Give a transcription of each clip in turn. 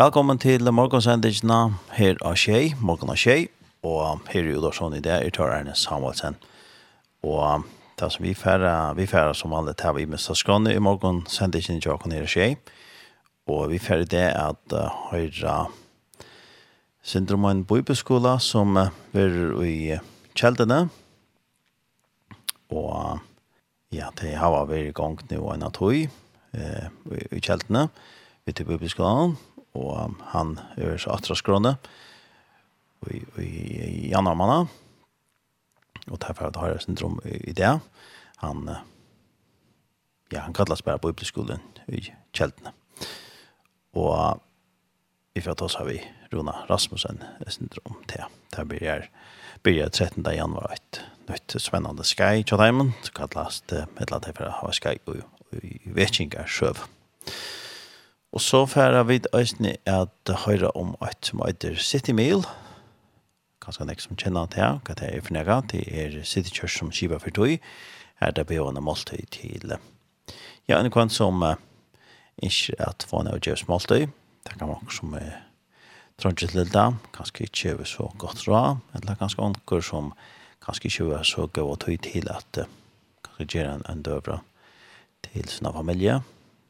Velkommen til morgensendingene her av Kjei, morgen av Kjei, og her i Udorsson i det er Tar Erne Samuelsen. Og det som vi færre, vi færre som alle tar vi med Staskåne i morgensendingen til åkken her av Kjei, og vi færre det at uh, høyre syndromen bøybeskola som uh, er i kjeldene, og ja, det har vært i gang nå en av tog uh, i kjeldene, vi til bøybeskolen, og um, han er så atra skrone i, i januar manna og derfor har jeg syndrom i det han ja, han kallas bare på Ypleskolen i Kjeltene. og i fra oss har vi Rona Rasmussen syndrom til det blir jeg blir 13. januar et nytt spennende skai dem, så kallas det et eller annet for å ha skai og, og, og sjøv Og så færer vi øyne at høyre om et som heter City Meal. Kanskje nek som kjenner til hva det er for nega. Det er City Church som skiva for tog. Her er det bevående måltøy til ja, en kvann som uh, ikke at få en avgjørs måltøy. Det kan være som uh, trønge til det. Kanskje ikke er så godt råd. Eller kanskje onker som kanskje ikke er så gøy tøy til at uh, kanskje gjør en, en døvra til sin familie.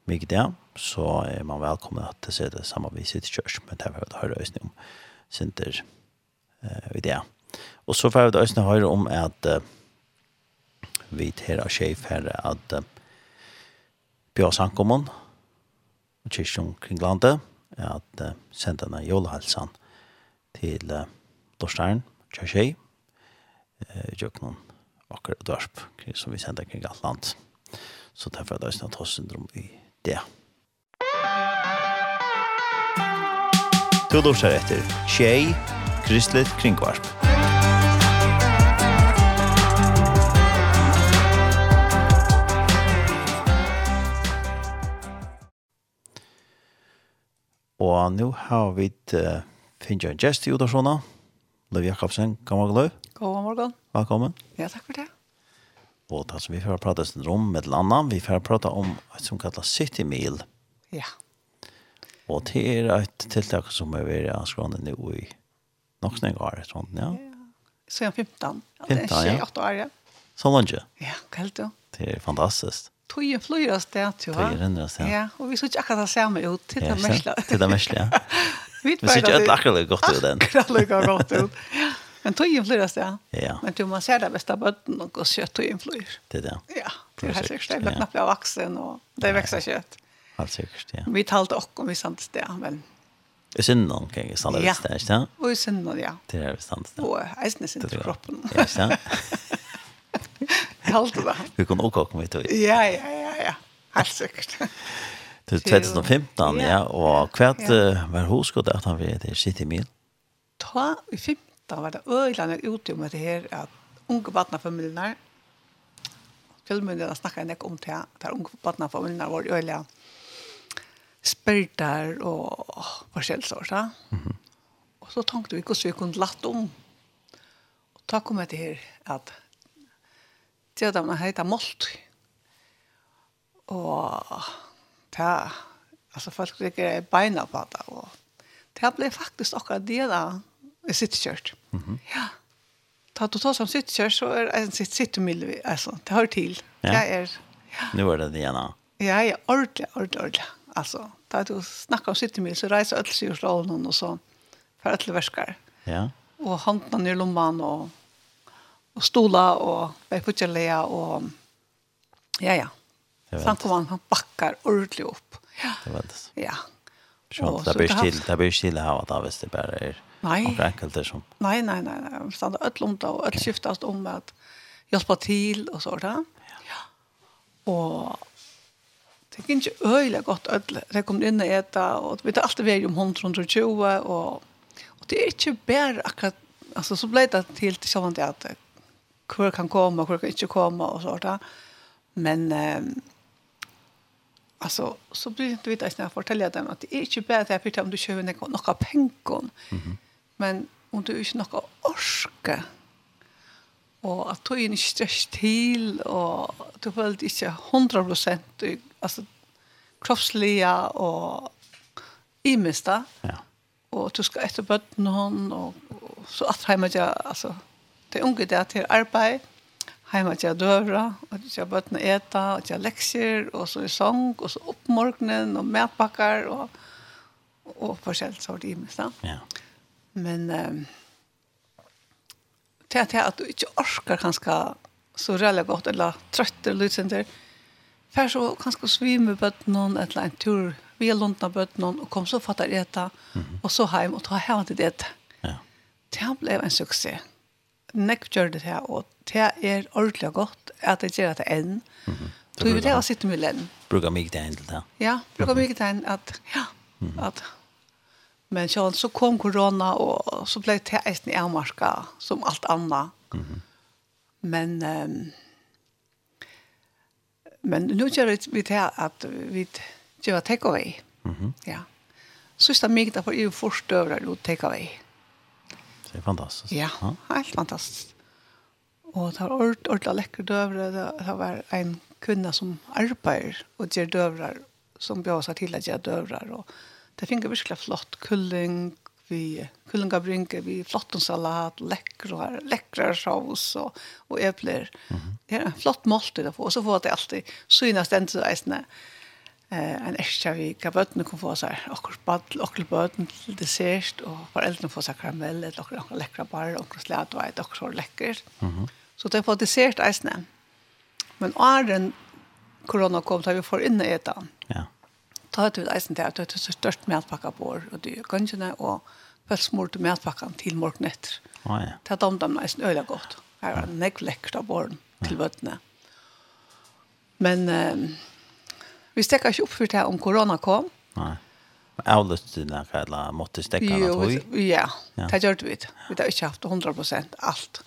mye det. Ja så er man velkommen at se det samma vid sitt kjørs, men det er vi hört øyne om Sinter eh i det. Og så får vi øyne höra om at eh, vi här chef här att eh, Björsankommun og kyrkjon kring landet at uh, senda denne jolhalsan til uh, Dorstein, Kjørsjei, uh, Jøknon, Akker og Dørsp, som vi sender kring alt land. Så derfor er det også noe syndrom i det. Du lortar etter Tjei, Kristelig Kringvarp. Og nå har vi uh, finnet en gjest i Udarsona. Løv Jakobsen, god morgen Løv. God morgen. Velkommen. Ja, takk for det. Og det som vi får prate om med et eller annet, vi får prate om et som kalles City Meal. Ja. Yeah. Og det er et tiltak som er ved skrånene nå i nok snakk år, sånn, ja. Så jeg er 15. Ja, det er 28 år, ja. Så langt, ja. Ja, hva helt jo. Det er fantastisk. Tøye flyr av sted, jeg. Tøye renner av sted. Ja, og vi så ikke akkurat det samme ut, til det mesle. Til det mesle, ja. Vi så ikke akkurat det godt ut, den. Akkurat det godt ut, ja. Men tøyen flyr av sted. Ja. Men du må se det beste bøtten og gå og kjøtt tøyen flyr. Det er det. Ja, det er helt sikkert. Det er knapt av vaksen, og det vekser kjøtt. Ja. Helt sikkert, ja. Vi talte også om vi sant sted, men... I synden kan jeg stande visst det, ikke det? Og i synden, ja. Det er vi stande sted. Og eisen er synden kroppen. Ja, ikke det? Jeg halte det. Vi kunne også komme hit, Ja, ja, ja, ja. Helt sikkert. Det er 2015, ja, og hvert var hoskott at han vil ved City Mil? Ta, i 15 var det øylandet ute om det her, at unge badnafamilien her, filmen der snakker jeg ikke om til, at unge badnafamilien var øylandet, spärtar och forskjellig sort. Mm -hmm. Och så tenkte vi hvordan vi kunne latta om. Og ta kom jeg til her at det er att man heter Molt. Og ta altså folk tycker beina på det Og det ble faktisk akkurat det da i sitt kört. Mm -hmm. Ja. Ta du tar som sitt kört så det en sitt sitt altså, det hører til. Ja. Det er, ja. Nu er det det ena. Ja, ja, ordentligt, ordentlig, ordentlig. Alltså, där du snackar om sitter så reiser öll sig ur strålen och så. För öll värskar. Ja. Och handna ner lomman och, och stola och bäckputtjelea och ja, ja. Samt om han backar ordentligt upp. Ja. Det var det. Ja. Sånt, det blir still, det blir still här att avvis det bara är nej. enkelt som. Nej, nej, nej, nej. Stanna öll om det och öll skiftas om att hjälpa till och sådär. Ja. Och Det gikk ikke øyelig godt ødel. Det kom inn og eta, og vi tar alltid vei om 120, og, og det er ikke bare akkurat, altså så ble det til til sånn at hvor kan komme, hvor kan ikke komme, og sånt da. Men, eh, altså, så blir det vidt jeg forteller dem at det er ikke bare det jeg fyrte om du kjøper noe, noe penger, mm -hmm. men om du ikke noe orsker, og at du ikke stress til, og du følte ikke 100 prosent alltså kroppsliga och imesta. Ja. Och du ska efter bötten hon och, så att hemma jag alltså det unge där till arbete hemma jag dövra och jag bötten äta och jag läxor och så i sång och så upp morgonen och matpackar och och forskjellt så det imesta. Ja. Men eh, um, till att du inte orkar kanske så rälligt gott eller trött eller lite sånt Først så kanskje svime bøttene, et eller annet tur, vi har lånt av og kom så fattar av mm og så heim, og ta heim til det. Ja. Det ble en suksess. Nekk gjør det her, og det er ordentlig godt at jeg gjør det enn. Mm -hmm. Du vil det å sitte med lenn. Bruker mye tegn til det. Ja, bruker mye tegn at, ja, mm at, men så, så kom korona, og så ble det eisen i Amarska, som alt annet. Mm -hmm. Men, um, men nu gör det vi till att vi gör take away. Mhm. Mm ja. Så stämmer mig därför ju förstövrar och take away. Det är fantastiskt. Ja, helt fantastiskt. Och det har ord ordla läcker dövrar det har var en kunna som arbetar och ger dövrar som bjösa till att göra dövrar och det fick verkligen flott kulling vi kullingabrinke, vi flottonsalat, läckra, läckra saus och, och äpplen Mm -hmm. Det är en flott måltid att få. Och så får det alltid synas den till isne Eh, en extra vi kan bötterna kan få så här och badl, åkers bötterna till dessert och föräldrarna får så karamell, eller åkers läckra bar, åkers slädvajt, och så läckert. Mm -hmm. Så det får dessert isne Men åren korona kom, så vi får inne i etan. Ja. Yeah ta ut eisen til at det er størst medpakka på år, og det er gønnsjene, og pølsmord smurte medpakkan til morgen etter. Oh, ja. Det er dem dem eisen øyla godt. Her var det nekk lekkert av våren til vøttene. Men um, vi stekker ikke opp for det om korona kom. Nei. Avløst til det, eller måtte stekke han at vi? Ja, det gjør vi. Vi har ikke haft 100% alt.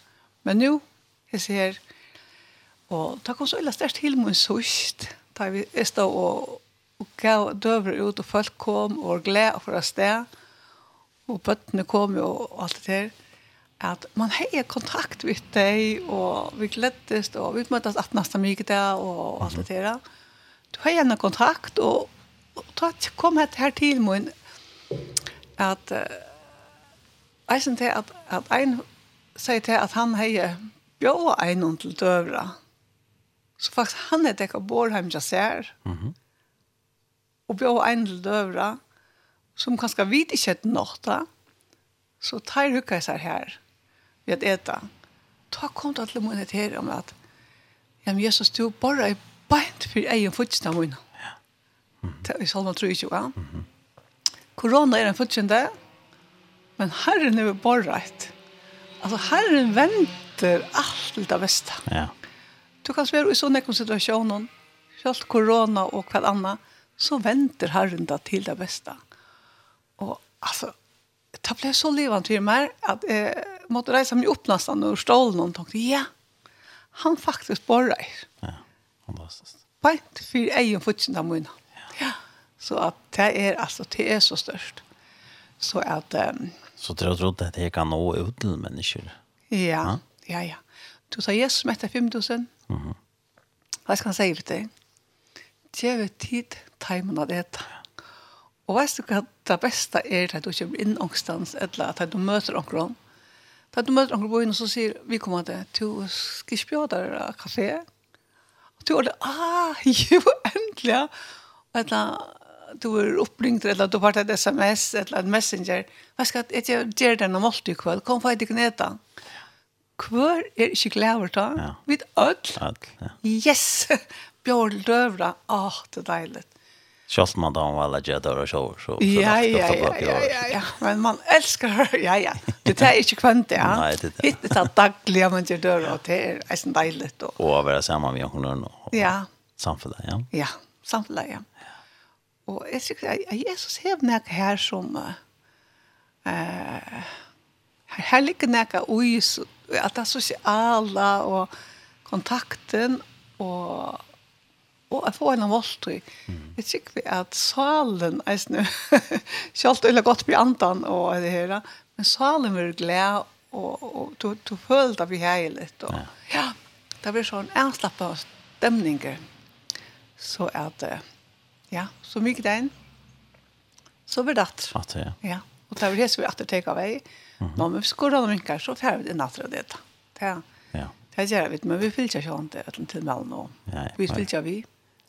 Men nu, jeg ser, og det kom så illa størst til min sørst, da vi stod og og gav døver ut, og folk kom, og var glede for å sted, og bøttene kom jo, og alt det der, at man har kontakt med deg, og vi gledes, og vi møttes at nesten mye der, og alt det der. Du har gjerne kontakt, og, og kom her til min, at jeg synes til at, at en sier til at han har bjør en til døvra. Så faktisk han er dekket bor hjemme jeg ser. Mm og bjør en til døvra, som kanskje vidt ikke et nåtta, så tar hukka seg her ved at eta. Ta kom til at det her om at ja, men Jesus, du bare er beint for egen futsna munnet. Ja. Det er salmen tror ikke, ja. Korona er en futsende, men Herren er bare rett. Altså, Herren venter alt til det beste. Ja. Du kan være i sånne situasjoner, selv korona og hva annet, så venter Herren da til det beste. Og altså, det ble så livet til meg at jeg eh, måtte reise meg opp nesten og stålen og tenkte, ja, han faktisk borrer. Ja, fantastisk. Bant for egen fortsatt av munnen. Ja. ja. Så at det er, altså, det er så størst. Så at... Um, så tror du at det kan nå ut til mennesker? Ja, ja, ja. ja. Du sa Jesus med 5000. Mhm. Mm -hmm. Hva skal han si for deg? gjør tid teimen av dette. Og veist du hva det beste er at du kommer inn ångstans, eller at du møter ångren. Da du møter ångren på inn, så sier vi kommer til, du skal ikke bjøre der kafé. Og du er det, ah, jo, endelig. Og Eller du er oppringt, eller du har tatt et sms, eller en messenger. Hva skal jeg gjøre denne målte i kveld? Kom for jeg ikke ned. Hvor er ikke glad over da? Ja. Vi er ødel. Yes! Björn Dövra, ah, oh, det er deilig. Kjallt man då var alla jädrar och shower. Så, ja, ja, ja, ja, ja, ja, men man älskar ja, ja. Det er ikke kvant, ja. Nei, det er det. Det är dagliga man gjør døra, og det er nästan dejligt. Och, och att vara samman med honom. Och, ja. Samfället, ja. Ja, samfället, ja. Og jeg synes, att Jesus har noe her som eh uh, her ligger något oj at det er sosiale, og kontakten og og jeg får en av alt. Jeg tykker vi at salen er snu, selv om godt blir andan og det her, men salen blir glad, og, og du, du føler det blir heilig. Og, ja. det blir sånn avslappet stemninger. Så er det, ja, så mye den, så blir det. At det, ja. ja. Og det er det som vi alltid tar av vei. Nå, men vi skår av mynker, så får vi det natt av det. Det Ja. Det gjør vi, men vi fyller ikke om det til mellom nå. Vi fyller ikke vi.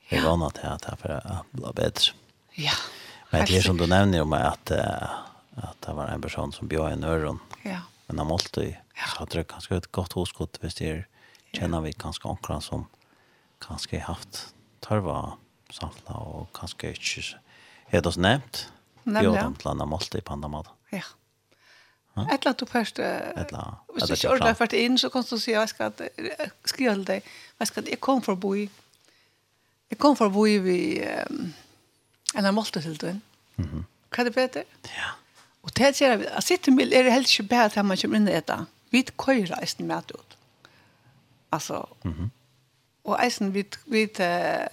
Jag är vana till att för att bli bättre. Ja. Men det är som du nämner om att att det var en person som bjöd en öron. Ja. Men han måste ju så hade det ganska ett gott hoskott hvis det känner vi ganska ankran som ganska haft tarva samla och kanske inte är det så nämnt. Bjöd dem till andra måste i pandamad. Ja. Ett lat du först ett lat. Och så ordla för in så konstaterar jag ska skriva dig. jeg ska det kom för i, Jeg kom fra hvor vi um, en av målte til den. Mm -hmm. Hva er det bedre? Ja. Og til at jeg sier, at sitte mil er det helst ikke bedre til man kommer inn i dette. Vi køyre eisen med ut. Altså, mm -hmm. og eisen vi, vi uh,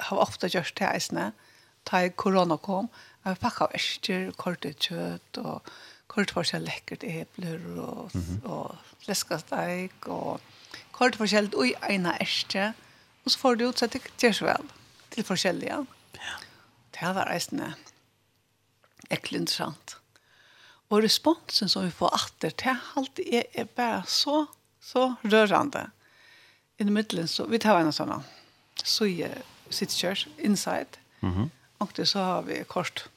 har ofte gjort til eisene, da korona kom, jeg har pakket æsker, kortet kjøtt, og kort for seg lekkert epler og, mm -hmm. og fleskasteik og kort for seg i eina eskje. Og så får du ut så det gjør så vel til forskjellige. Ja. Det var reisende Ekkert interessant. Og responsen som vi får atter til alt er, er bare så, så rørende. I det middelen så, vi tar en sånn suje sittskjørs, inside. Mm -hmm. Og det så har vi kort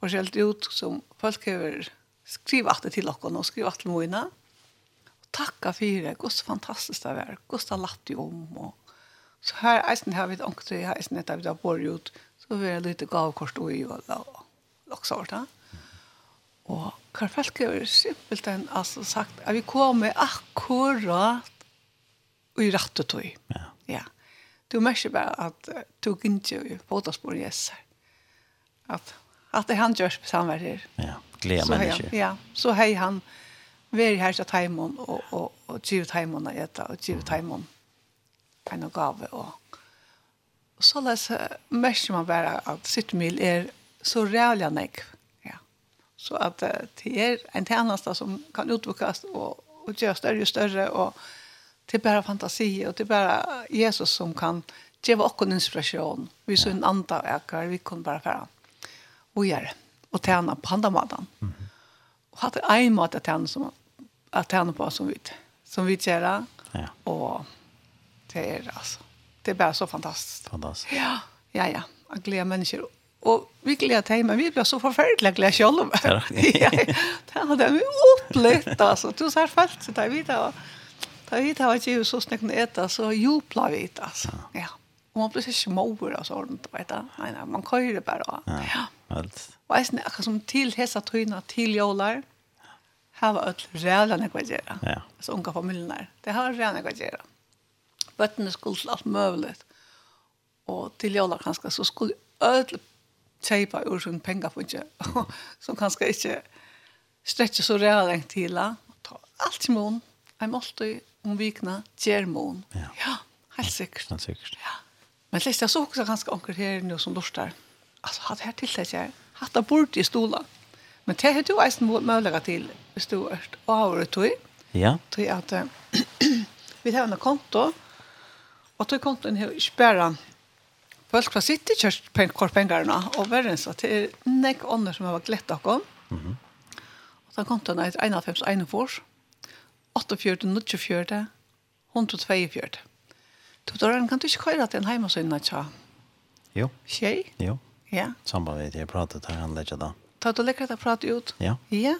forskjellig ut som folk har skrivet atter til dere og skrivet atter til Moina. Og takka for det, hvordan fantastisk det var, hvordan latt jo om og Så her eisen har vi et ångte, her eisen etter vi da bor ut, så vi er litt gavkort og i og laksa over det. Og Karfelke er simpelt enn altså sagt, at vi kommer akkurat i rette tog. Ja. ja. Du merker bare at du ikke i fotospor i Jesser. At, at det han gjør samverd Ja, glede mennesker. Ja, så hei han, vi er her til Taimon og, og, og, og givet Taimon og etter, og givet Taimon. Mm en gave. Og, og så les mest man bare at sitt mil er så rævlig nek. Ja. Så at det er en tjeneste som kan utvikles og, og gjøre større og større, og det er bare fantasi, og det er bare Jesus som kan gjøre oss inspiration. Vi så en andre øker, vi kan bare fære og gjøre og tjene på andre måten. Mm -hmm. Og hatt en måte tjene som att tjäna på som vi, som vi gör. ja. Och Det är alltså. Det är bara så fantastiskt. Fantastiskt. Ja, ja, ja. Jag gläder människor. Och vi gläder dig, men vi blir så förfärligt glädje själva. Ja, ja. Det hade vi upplevt alltså. Du ser fast så där vidare. Da vi tar ikke så snakket å ete, så jubler vi det, altså. Ja. Og man blir så mover og sånn, du vet det. Nei, nei, man kører bare. Ja, alt. Og jeg snakker akkurat som til hese tøyene, til jåler, her var alt rævlig nekva gjøre. Ja. Altså unga familien der. Det har rævlig nekva gjøre bøttene skulle til alt mulig. Og til jævla kanskje, så skulle ødel kjeipa ur sin penger på ikke, som kanskje ikke stretcher så realen til. Ta alt i mån, en måltid om vikna, gjør mån. Ja. ja, helt sikkert. Helt sikkert. Ja. Men sist jeg så også ganske anker her nå som lort der. Altså, hatt her til det ikke, hadde jeg bort i stola. Men det har du eisen mulighet til, hvis du er avhøret tog. Ja. Tog at vi har en konto, Og tog kom til en spæren folk fra sitt i kjørspengene og verden så til nek ånder som har vært glett av kom. Mm -hmm. Og da kom til en 51-41, 48-94, 142. Tog da kan du ikke køyre til en heimasynene, tja? Jo. Tjei? Jo. Ja. Samband med det jeg pratet her, han legger da. Ta du lekkert å prate ut? Ja. Ja.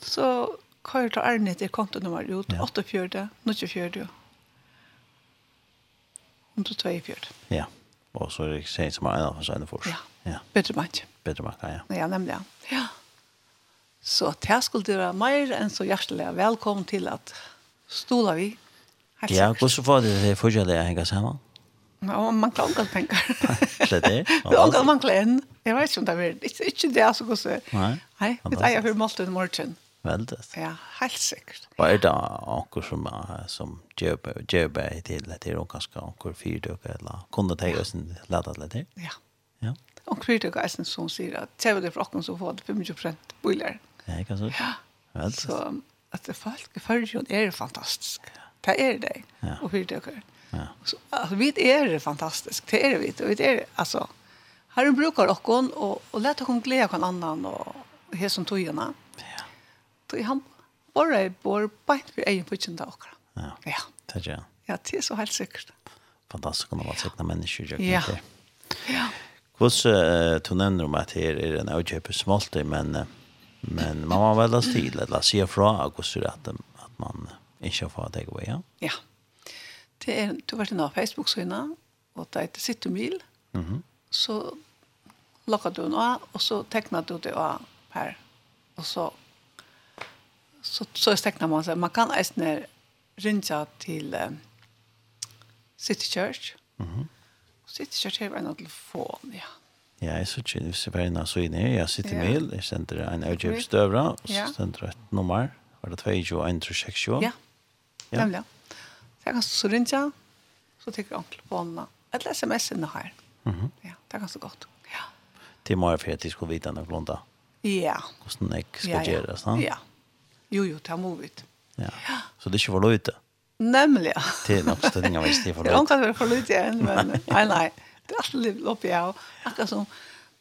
Så køyre til Arne til kontonummer ut, 48, 94, 142. Ja, og så er det ikke som er en av oss ene for. Ja, ja. bedre makt. Bedre makt, ja. Ja, nemlig, ja. Så det skulle det være mer enn så hjertelig. Velkommen til at stola vi. Helt ja, hvordan får det det forskjellige jeg henger sammen? Ja, man mangler omgang penger. Slett det? Omgang mangler en. Jeg vet ikke om det er ikke, ikke det, altså hvordan. Nei. Nei, det er jeg for målt i morgen. Väldigt. Ja, helt säkert. Vad är det anker som som jobbar jobbar till det är nog ganska anker fyrdöka eller kunde ta oss en ladda lite. Ja. Ja. Och fyrdöka är som säger att tjänar det för oss så får det 25 boiler. Ja, kan så. Ja. Väldigt. Så att det folk i förrjun är fantastisk. Det är det. Ja. Och fyrdöka. Ja. Så alltså vi är det fantastiskt. Det är vi. Och vi är alltså har en brukar och och och låt hon glädja kan annan och här som tojarna. Ja tog han bara i bor bänt vid egen putchen där också. Ja, ja. det är Ja, det är så helt säkert. Fantastiskt att vara säkra människor. Ja, ja. Hos uh, du nämner om att här är en avgöper smolter, men, men man var väldigt stil eller se fra augusti att, att man inte får det gå, ja? Ja. Det är, du var inne på Facebook-syna, och det heter Sittumil. Mm. Så lockade du den av, och så tecknade du det av här. Och så så, så stekner man seg. Man kan eisne rinja til uh, City Church. Mm. City Church har en telefon, ja. Ja, jeg synes ikke, hvis jeg var inne så inne, jeg sitter ja. med, jeg sender en avgjøpsdøvra, og så sender jeg et nummer, var det 22 og 1 Ja, ja. nemlig. Så jeg kan så rinja, så tykker jeg onkel på henne, eller sms-ene her. Mm. Ja, det er ganske godt. Ja. Det Til meg for at jeg skulle vite noe blonda. Ja. Hvordan jeg skal gjøre det, sant? Ja, ja. Jo, jo, det er vi. Ja. Så det er ikke for løyte? Nemlig, ja. Det er nok stedninger hvis det er for løyte. Det er omkring være for løyte igjen, men nei, nei. Det er alltid litt oppi av. Akkurat som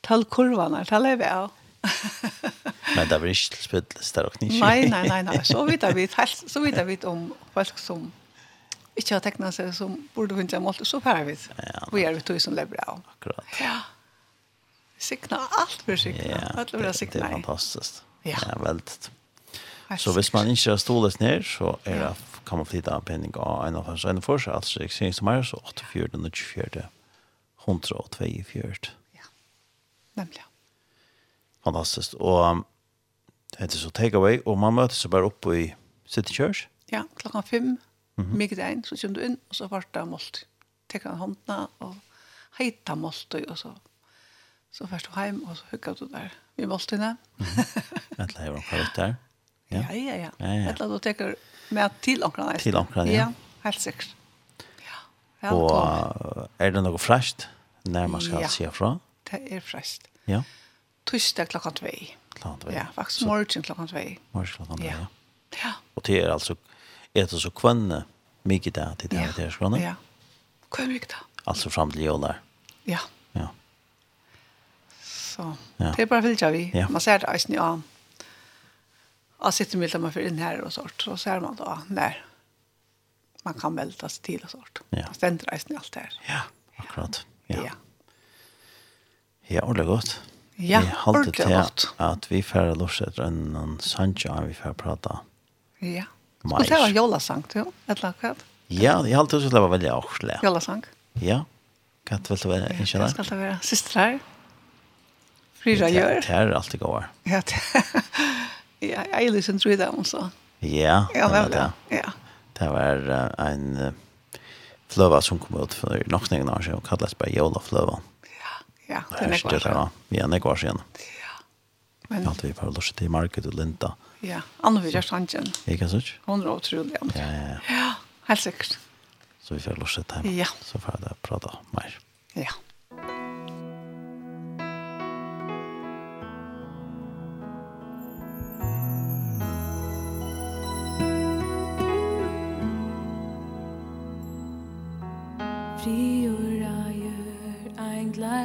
tall kurvene, tall er vi av. Men det blir ikke til spøttelse der og knisje. Nei, nei, nei, nei. Så vidt vi, så vidt vi om folk som ikke har tegnet seg som burde finne seg målt, så færre vi. Ja, Vi er vi ute som lever av. Akkurat. Ja. Sikna alt for sikna. Ja, det, det er fantastisk. Ja, veldig. Så hvis man ikke har stoles ned, så er det, kan man flytta en penning av en av hans ene for seg, altså er så 84 24 124. Ja, nemlig. Fantastisk. Og det er så takeaway, og man møter seg bare oppe i City Church. Ja, klokka fem, mm -hmm. mye deg så kommer du inn, og så var det målt. Tekker han håndene, og heita målt, og så så først du hjem, og så hugger du der. Vi målt inne. Vent, det er jo en karakter. Ja, ja, ja. ja, ja. ja. Eller du teker med til omkring. Til omkring, ja. ja. Helt sikkert. Ja. Og er det noe fræst? Når man skal ja. se fra? det er fræst. Ja. Torsdag klokka 2. Klokka 2. Ja, faktisk morgen klokka 2. Morgen klokka 2, ja. ja. Og det er altså, er det så kvønne mye der til det her til skrånne? Ja, kvønne mye da. Altså frem til jøler? Ja. Ja. Så, ja. det er bare fyllt vi. Ja. Man ser det eisen i annen. Ja, sitter med man för in här och sånt. Så ser man då när man kan välta sig till och sånt. Ja. Sen i allt det här. Ja, akkurat. Ja. Ja, ja ordentligt gott. Ja, ordentligt gott. Att vi får lorset en någon Sancho och vi får prata. Ja. Mais. Skulle det vara jolasang till? Ett lakat? Ja, jag har alltid det var väldigt årsle. Jolasang? Ja. Kan det väl vara en källan? Det ska det vara systrar. Fyra gör. Det här är alltid gåvar. Ja, det Ja, jeg er liksom tror jeg det også. Ja, ja det var det. Ja. Det var uh, en uh, fløva som kom ut for nok noen år siden, og kalles bare Jolafløva. Ja, ja, det er nekvar siden. Ja, nekvar siden. Ja. Men... Ja, vi får lort til Market og Linda. Ja, Anna vil gjøre sannsyn. Ikke sant? Hun er utrolig. Ja, ja, ja. Ja, helt sikkert. Så vi får lort til hjemme. Ja. Så får jeg prate mer. Ja. Ja.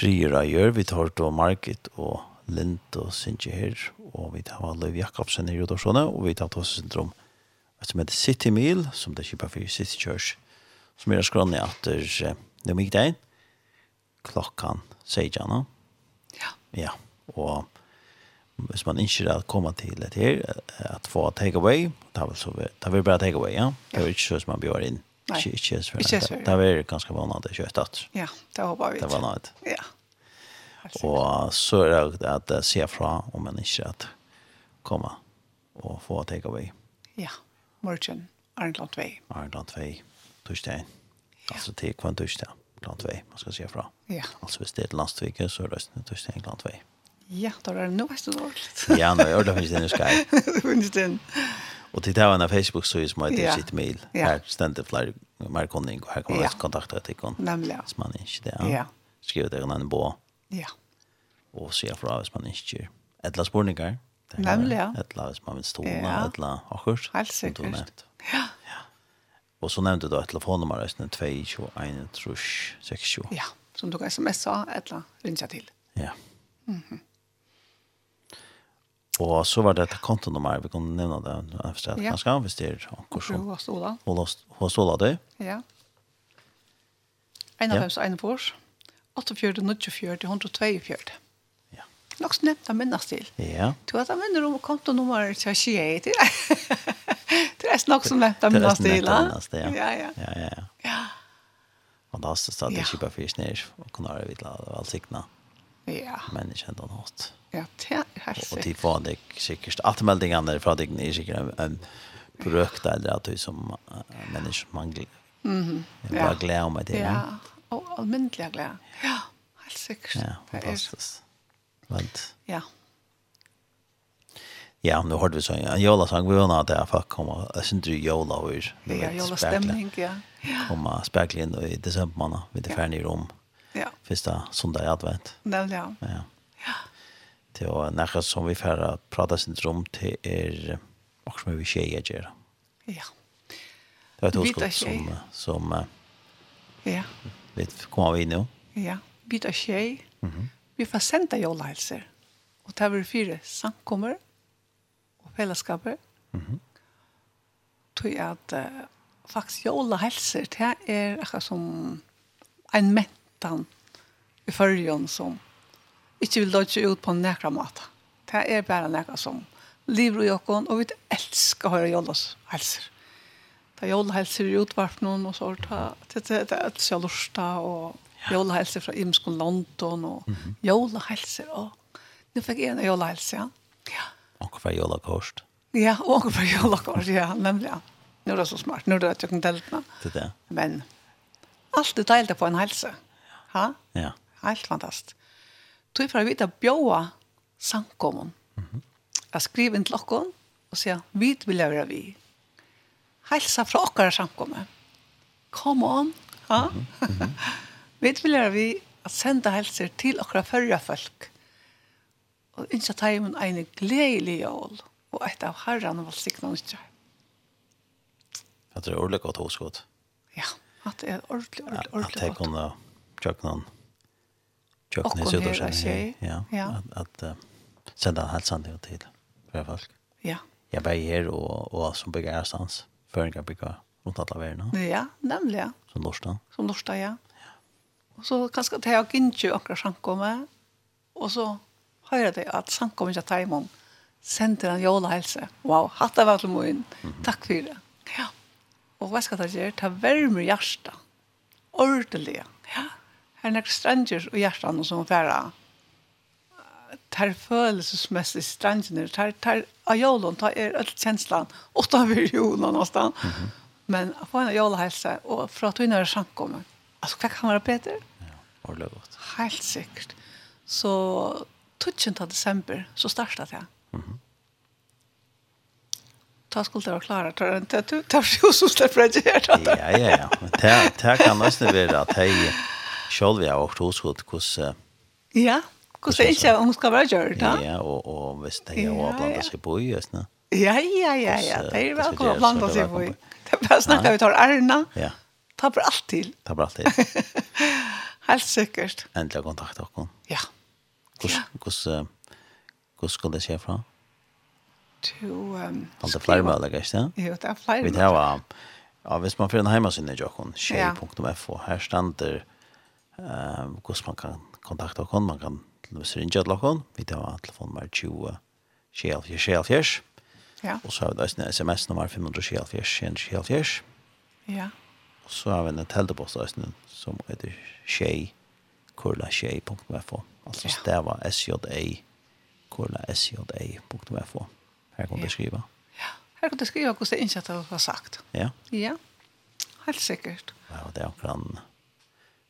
frier av gjør. Vi tar til Margit og Lind og Sintje her, og vi tar Løyv Jakobsen i Rodorsjone, og vi tar til Syndrom, som heter City Meal, som det er kjipa for City Church, som er skrannet etter det mye deg, klokkan seitjana. Ja. Ja, og hvis man ikke er kommet til et her, at få takeaway, det er vel så, det er vel bare takeaway, ja. Det er ikke så som man bjør inn Nei. Ikke inte Sverige. Inte Sverige. Det var ganska vanligt att köta. Ja, det håper vi. Det var något. Ja. Och så er det at att ser fra om man ikke at komme og få take away. Ja. Morgen Arendland 2. Arendland 2. Torsdag. Altså til kvann torsdag. Arendland 2. Man skal se fra. Ja. Altså hvis det är landstvike så er det torsdag Arendland 2. Ja, då er det nå veist du dåligt. ja, nå är det finnes det nu Det finnes det. Och det där en Facebook så som heter sitt mail. Här ständer fler markning och här kan man kontakta ett ikon. Nämligen. Så man inte det. Ja. Skriv det en bo. Ja. Och se för oss man inte. Ettla spårningar. Nämligen. Ettla som man vill stå med ettla och kurs. Helt säkert. Ja. Ja. Och så nämnde du ett telefonnummer resten 221 Ja, som du kan smsa eller ringa till. Ja. Mhm. Mm Og så var det et kontonummer, vi kunne nevne det. Jag förstår att ganska han visste hur som... Hur ståla. Hur ståla det? Ja. En Ja. oss, en av oss. 48, 94, 142. Ja. Nok så nevnt att minnes til. Ja. Du vet, jeg minner om kontonummer til tjejer. Det er, det er nok som nämnt att minnas till. Det är nämnt att minnas till, ja. Ja, ja. Ja. ja, ja. Fantastiskt att det är kippa fyrsnär och kunna ha det vid allt sikna. Ja. Ja. Men ikke enda. Ja, det er helt sikkert. Og til det sikkert. Alt meldingene från deg är sikkert en, en brøk eller att du som uh, menneske mangler. Mm -hmm. Jeg bare ja. gleder det. Ja, og almindelig glede. Ja, helt sikkert. Ja, fantastiskt. Vent. Ja. Ja, nu hörde vi så en jola sang vi att där för komma. Jag syns ju jola hur. Ja, jola stämning, ja. Komma spärkligen i december månad vid det färdiga rum ja. första söndag i advent. Nemlig, ja. Ja. ja. Det var nära som vi färra prata sin rum till er och som vi tjejer gör. Ja. Det var ett hoskott som, som ja. vi kommer vi nu. Ja, byta tjej. Mm -hmm. Vi får sända jollhälsor. Og det var fire samkommer og fellesskaper. Mm -hmm. Tog jag att uh, faktiskt jollhälsor, det er akkurat som en människa ettan i fyrjon som ikke vil lodge ut på nekra mat. Det er bare nekra som lever i okken, og vi elsker å høre jollas helser. Det er jolhelser i utvarpnen og så, det er alt och og jolhelser fra Imskon London og mm -hmm. og nu fikk jeg en jolhelser, ja. ja. för hva jolakost? Ja, og hva jolakost, ja, nemlig, ja. Nu er det så smart, nu er det at jeg kan delta. Det er det. Men alt er deilig på en helse. Ja Ha? Ja. Helt fantastiskt. Då får jag vita bjöa samkommun. Mm -hmm. Jag skriver inn til oss og säger, vi vill göra vi. Helsa fra åkare samkommun. Come on. Ha? Mm -hmm. vi vill göra vi att sända hälsor til åkare förra folk. Og inte ta imen en glädjelig jól og ett av herran och valsikna utdrag. Jag tror det är ordentligt gott hos Ja, att det är ordentlig, ordentlig, ordentligt ordentlig, Att det kunde tjöknan tjöknan i Södersen. Ja, ja. Att, att sända hälsan till till för folk. Ja. Jag var här och, och som bygger härstans för en kan bygga runt alla världen. Ja, nämligen. Som norsta. Som norsta, ja. Och så kanske det er inte akkurat samkomma. Och så hører det att samkomma inte tar imom. Sänder en jola hälsa. Wow, hattar verkligen min. Tack för det. Ja. Och vad ska det gjøre? Ta värmer hjärsta. Ordentligt. Her er nekker stranger og hjertan som færa. Tar følelsesmessig stranger, tar, tar av jolen, tar er alt kjenslan, utanfyr jolun någonstans. Mm -hmm. Men få en jolahelse, og fra at hun er sjankommer, altså hva kan være bedre? Ja, ordentlig godt. Helt sikkert. Så 12. desember så startet jeg. Mm -hmm ta skulle det være klare, tar en tattoo tar jo så släpper det. Ja ja ja. Det här kan nesten være at hej Sjálv jag och hos hos hos Ja, hos är inte hon ska vara gjort, ja. Ja, og, och visst det jag har blandat seg på i, just nu. Ja, ja, ja, ja. Det er vel att blanda seg på. Det er bare snakket vi tar Arna. Ja. Ta på alt til. Ta på alt til. Helt sikkert. Äntligen kontakt dere. Ja. Hur hur Hvordan skal det skje fra? Du ehm er flere med lägger sig. Jo, det är flyr. Vi tar Ja, hvis man får en heimasinn i Jokon, shea.fo, her stander Ehm hur man kan kontakta kon man kan till och med ringa till. Vi tar telefonnummer 20 själv själv själv. Ja. Och så har vi ett SMS nummer 500 själv själv själv. Ja. Och så har vi en telepost där som heter Shay kurla shay.info. Alltså stava SJA kurla SJA.info. Här kan du skriva. Ja. Här kan du skriva hur det insatt har sagt. Ja. Ja. Helt säkert. Ja, det är kan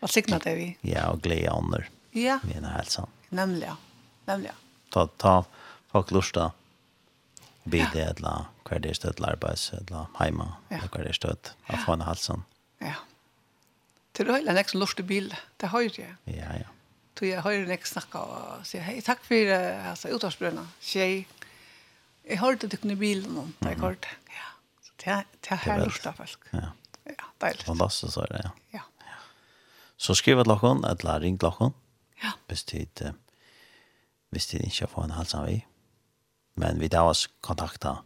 Vad signar det vi? Ja, och glädje ånder. Ja. Vi är hälsan. Nämligen. Nämligen. Ta, ta folk lusta. Bid det ja. eller hver det er støtt arbeids, eller heima, ja. eller hver det er støtt, av få en halsen. Ja. Til øyla nek som lort i bil, det høyre jeg. Ja, ja. Til jeg høyre nek snakka og sier, hei, takk for altså, utavsbrøna, tjei. Jeg hørte du kunne bilen noen, da jeg hørte. Ja, så det er her lort av folk. Ja. Ja, deilig. Fantastisk, så er det, ja. Ja. Så skriv til dere, eller ring til dere. Ja. Hvis de, hvis de ikke får en halsen vi. Men vi tar oss kontakta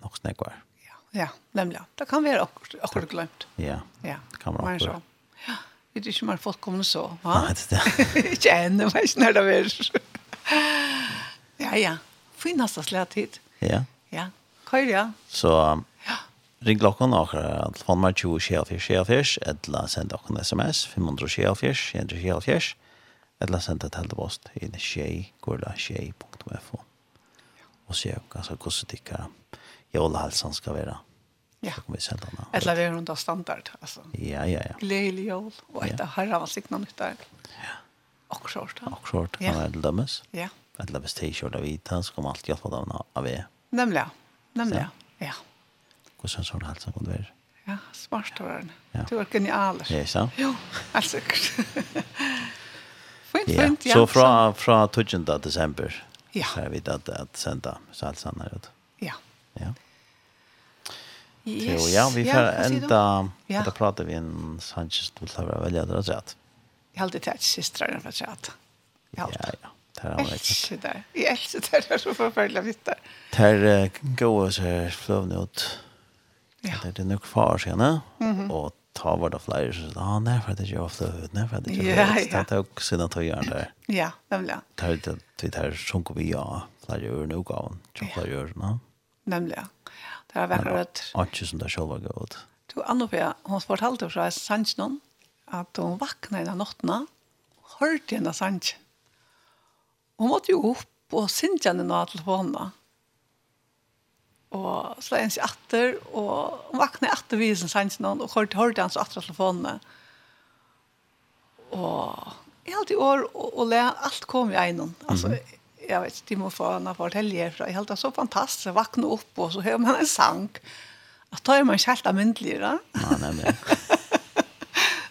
nok snakkar. Ja, ja nemlig. Det kan være akkurat glemt. Ja, ja. det kan være akkurat. Ja, vi vet ikke om folk kommer så. Va? Nei, det er det. ikke ennå, men ikke når det er. ja, ja. Finnast oss lett hit. Ja. Ja, køyre, ja. Så, um, Ring klokken og akkurat telefonnummer 20-24-24, eller send dere sms 524-24, eller send et heldepost i tjej.fo. Og se ganske hvordan dere jålehalsen skal være. Ja. Så kan vi sende den. Eller det er rundt av standard, altså. Ja, ja, ja. Gledelig jål, og etter ja. herre var sikten nytt der. Ja. Akkurat. Akkurat, kan ja. det dømmes. Ja. Eller hvis det ikke er det hvita, så kommer alt hjelpe dem av det. Nemlig, nemlig, ja. ja hvordan sånn alt som kunne være. Ja, smart var den. Ja. Du var genial. Ja, så. Jo, helt sikkert. fint, ja. fint, ja. Så fra, fra 12. desember ja. så er vi at, at senda salsan her ut. Ja. Ja. Yes. Så ja, vi får ja, enda, ja. enda prate vi en Sanchez du vil ha velja det rett. Jeg har alltid tatt systrene for rett. Ja, ja. Där har jag. Jag älskar det där så förfärligt vitt där. Där går så flövna ut Ja. Det er nok far sen, mm och ta var det flyger så ja, nei, for det gör ofta ut, nei, for det er gör ofta. Det er är också sina gjerne der. Ja, nemlig. Det er det det här som vi ja, flere flyger nog av, choklader, va? Nämligen. Det har varit Og ikke som det selv var gått. Du Anna-Pia, hon fortalte fra Sanchnon at hun vakna i den nattena, hørte henne Sanch. Hun måtte jo opp og synte henne nå til henne og slå ens seg atter, og hun vakna i atter vi som sanns noen, og hørte hørte hans atter av telefonene. Og jeg halte i år, og, og le, alt kom i egnen. Altså, mm -hmm. jeg vet ikke, de må få henne fortelle herfra. Jeg halte det så fantastisk, jeg vakna opp, og så hører man en sang. At da er man kjelt av almindelig, da. Nei, nei, nei.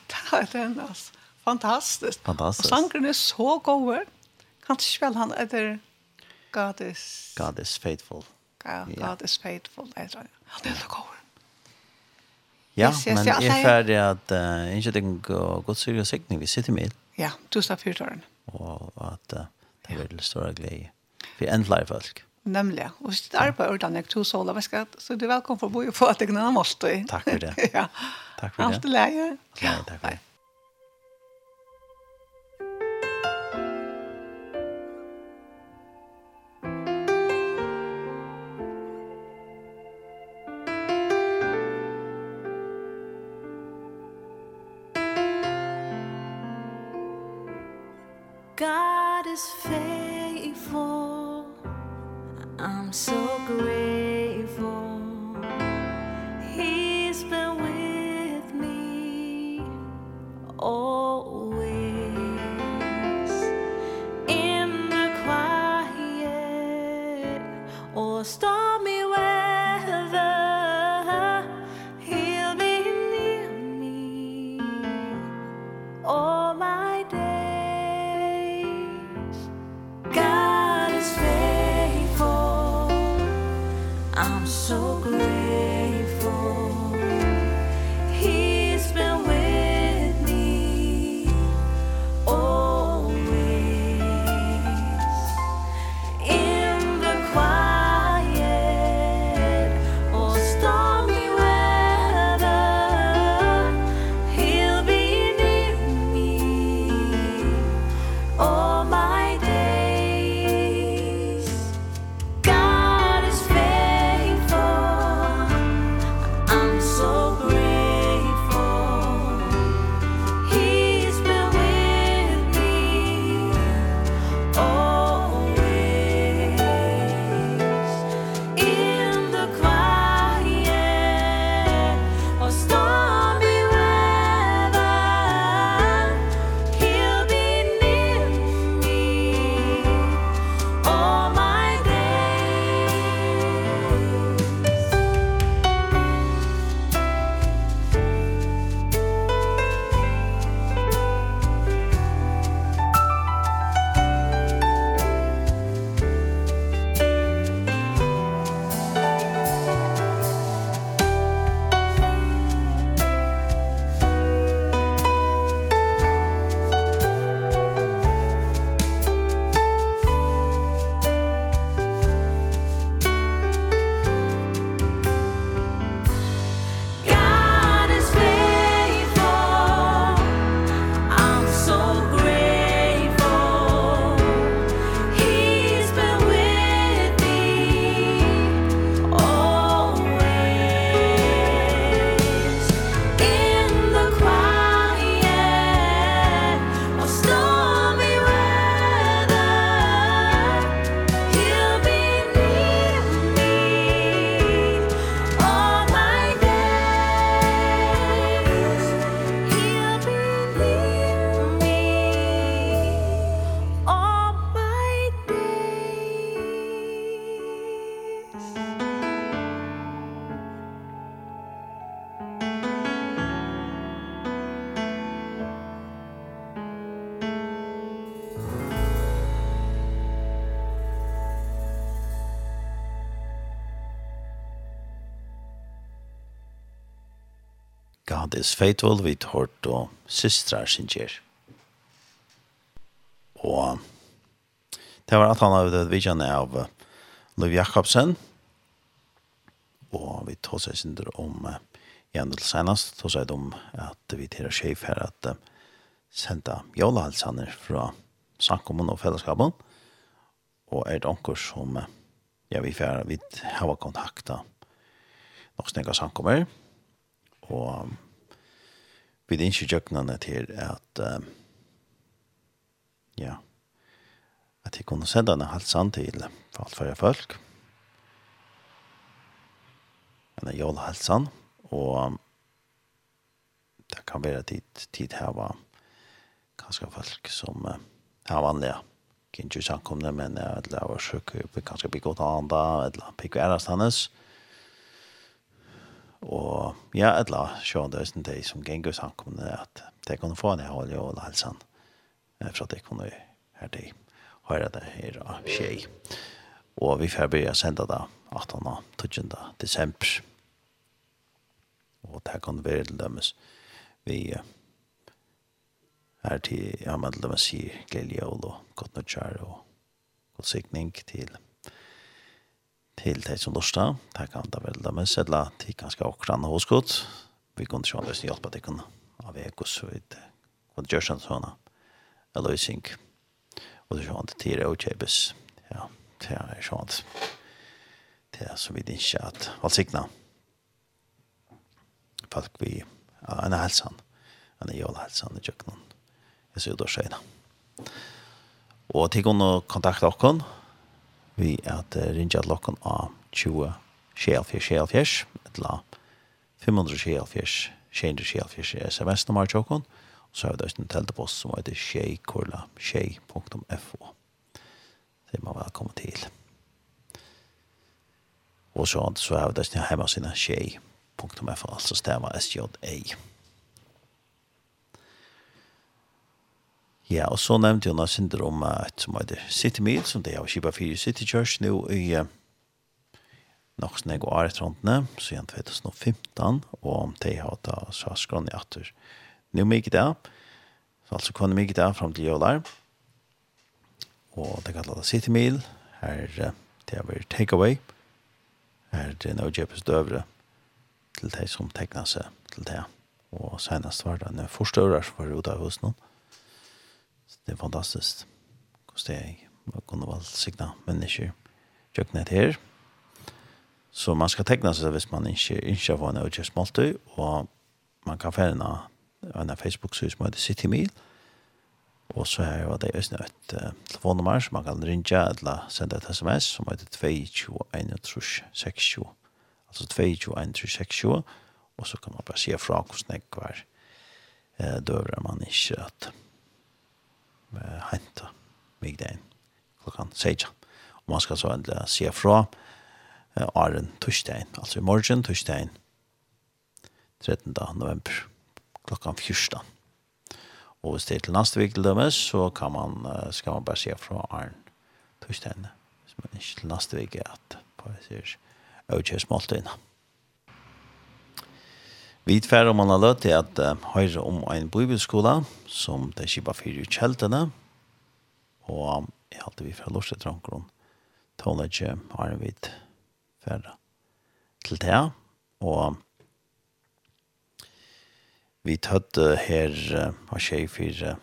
det er den, altså. Fantastisk. Fantastisk. Og sangren er så god. Kan du spille han etter God is... God, God is faithful. God is faithful. Jeg tror, Han er så over. Ja, men jeg er ferdig at uh, ikke det går godt syr og sikning vi sitter med. Ja, du står for tåren. Og at uh, det er veldig stor glede for en flere folk. Nemlig, og hvis du er på Ørdan, jeg tror så, så du er velkommen for å bo på at jeg nå måtte. Takk for det. ja. Takk for det. Alt er leie. Ja, takk for det. God is faithful. I'm so grateful. God is faithful vi hørt og systrar sin kjer. Og det var at han har det vidjane av Liv Jakobsen. Og vi tog seg sin om igjen til senest tog seg om at vi tar sjef her at senda jolahalsaner fra samkommun og fellesskapen. Og er det onker som ja, vi, får, vi har kontakta nok snakka samkommer. Og vi er ikke jøknene til at um, ja at jeg kunne sende en halv sand til for alt for folk men jeg holder halv sand og det kan være tid, tid her var kanskje folk som uh, er vanlige kan ikke samkomne men jeg vet ikke er sjuk vi kanskje bygge godt andre eller bygge ærestandes og Og ja, etla det er de som gengur samkommende at de kunne få en hål i ål halsen for at de kunne her de høre det her av tjei. Og vi får begynne å sende det 18. 12. desember. Og det kan være til dømes vi er til, ja, men til dømes sier gledelig jul og godt nødgjær og godt sikning til til de som lurer. Det kan da vel da med eller til ganske åkran hos godt. Vi kunne ikke annerledes hjelpe til kunne av ekos, vi kunne gjøre sånn sånn, eller løsning. Og det er sånn til det og kjøpes. Ja, det er sånn. Det er så vidt ikke at valgsikna. Folk vi, ja, en helsan, en jævla helsan i kjøkkenen. Jeg ser jo da skjøyna. Og til kunne kontakte dere, vi at uh, rinja lokken av 20 sjelfjers sjelfjers, etla 500 sjelfjers, 600 sjelfjers sms-nummer tjokken, og så har vi da en teltepost som heter sjeikorla sjei.fo. Det er man velkommen til. Og så, så har vi da en hjemmeside sjei.fo, altså stemmer sjei.fo. Ja, og så nevnte jeg noe synder om et som heter City Meal, som det er av Kiba 4 City Church nå i uh, nok snakk og året rundt nå, så igjen 2015, og om det har da så skrann i atter. Nå mye det, så altså kunne mye det frem til jøler. og det kallet det City Meal, her uh, det er vært takeaway, her det er noe kjøpes døvre til de som tegner seg til det, og senest var det en forstørrer som var ute av hos noen, det er fantastisk. Hvordan det er man kunne valgsikta mennesker. Kjøkkenet her. Så man skal tegna seg hvis man ikke ikke får en øyne måltid og man kan fjerne en Facebook-sys som heter City Meal. Og så er jo det også et uh, telefonnummer som man kan ringe eller sende et sms som heter 221360 altså 221360 og så kan man bare se fra hvordan det var eh, døver man ikke at henta migdagen klokkan 16. Og man skal så endelig se fra Aren Tursdagen, altså i morgen Tursdagen 13. november klokkan 14. Og hvis det er til neste vik til dømes, så kan man, skal man bare se fra Arn Tursdagen. Hvis man ikke til neste vik er at på sier, inn måltøyene. Vi tver om man har løtt til at uh, høyre om en bibelskola som det er kjipa fyrir i kjeltene og um, jeg halte vi fra lorset tranker om tålet ikke har vi tverre til det og um, vi tøtt uh, her uh, har skje for uh,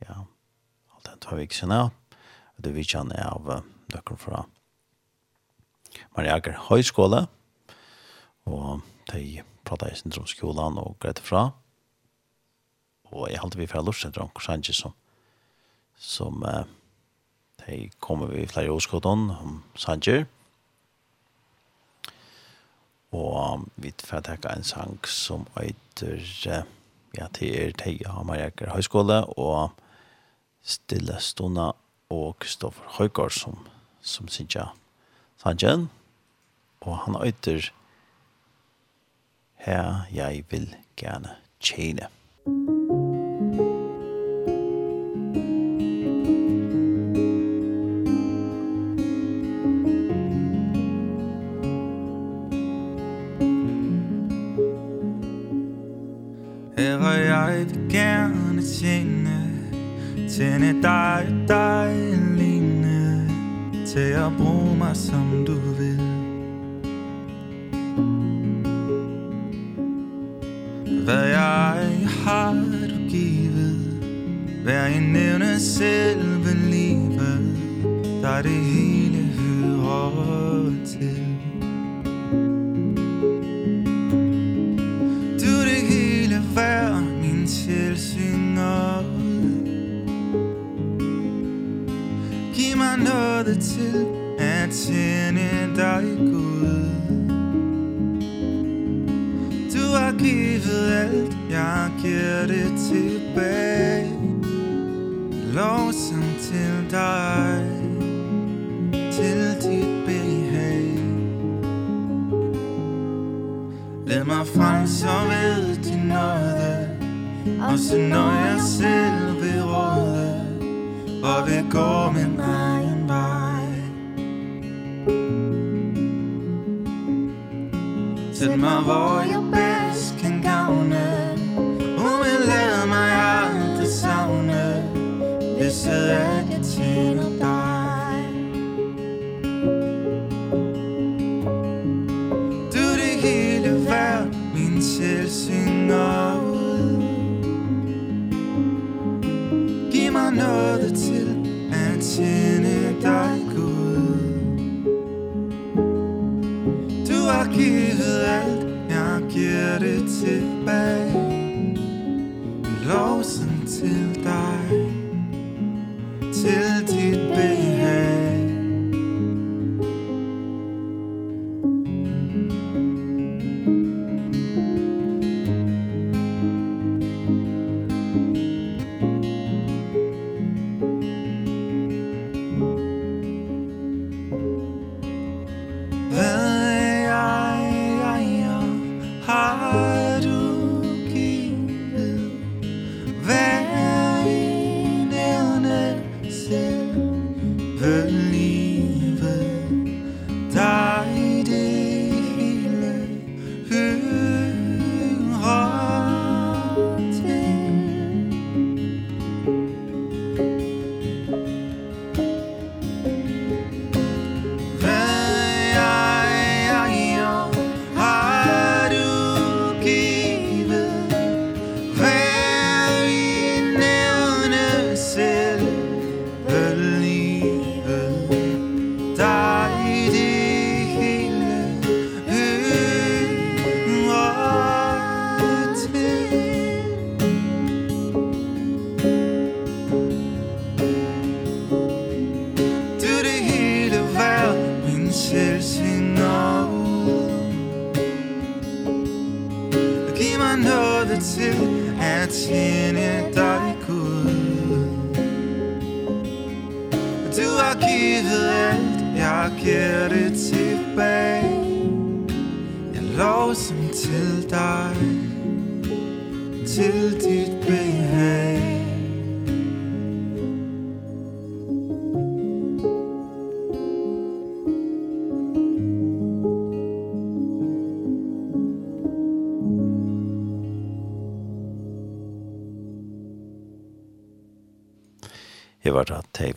ja alt den tar vi ikke sinne det vi kjenner av uh, døkker fra Mariager Høyskole og de prata i sin og greit fra. Og jeg halte vi fra Lorsentra om Korsanje som, som uh, de kommer vi flere årskodon om Sanger. Og um, vi får takke en sang som øyder uh, ja, til er Teia og Marjaker Høyskole og Stille Stona og Kristoffer Høygaard som, som synes jeg Sanger. Og han øyder Sanger Her jeg vil gerne tjene. Musik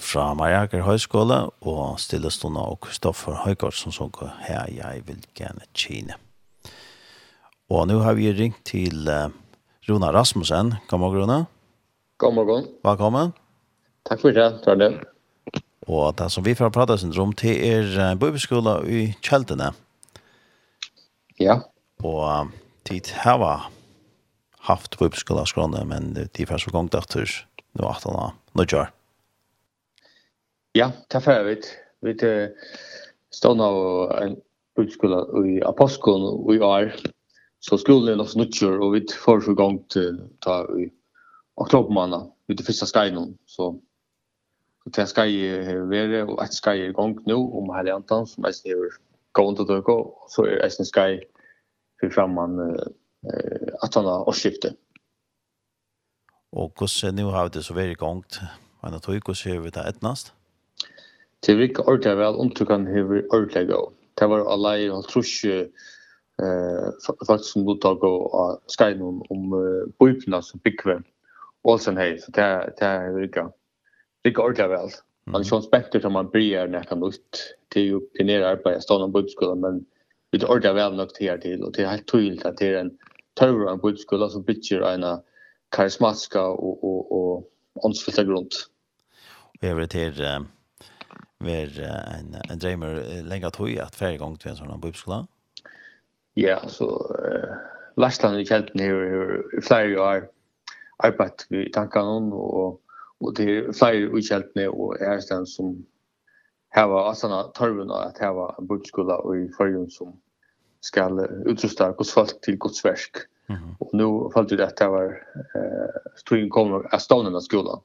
fra Majaker Høyskole og stillestående og Kristoffer Høygaard som såg her jeg vil gjerne kine. Og nå har vi ringt til uh, Rona Rasmussen. God morgen, Rona. God morgen. Velkommen. Takk for det, tar det. Og det som vi får prate syndrom til er bøybeskola i Kjeldene. Ja. Og tid her var haft bøybeskola i Skåne, men de første gang det er nå 18 år, nå kjør. Ja, det får vi. Vi stod nå en utskola i Aposkon og i år. Så skolen er nok snutsjer, og vi får så gang til ta i oktobermanna, vi i første steinen. Så, så det skal jeg være, og et skal jeg i gang nå om hele antan, som jeg sniver gående til dere, og så er jeg skal jeg for fremman uh, at han har årsskiftet. Og hvordan nå har vi det så veldig gongt? Men jeg tror ikke hvordan vi det etnast? Det virka ordentlig vel, om du kan hever ordentlig gå. Det var alle i alt trus eh, folk som mottak og skrein om, om uh, som byggve Olsen hei, så det, det virka, ikke ordentlig vel. Man er sånn spekter som man bryr når nekka nytt til å pinere arbeid, stående bøypskolen, men vi er ordentlig vel nok til her til, og det er helt tydelig at det er en tørre av bøypskolen som bygger en karismatiska og, og, og åndsfylta grund. Og jeg vil til ver en en dreamer länge tog at färg gång til en sånn bubskla. Ja, så eh Larsland i Kjelten her i flere år arbeidt vi i tankene og, og det er flere i Kjelten og den som hava asana torven og at hava bøkskola og i forrige som skal utrusta gods folk til gods verk. Mm -hmm. Og nå falt det at det var eh, tog kommer av stående skolan.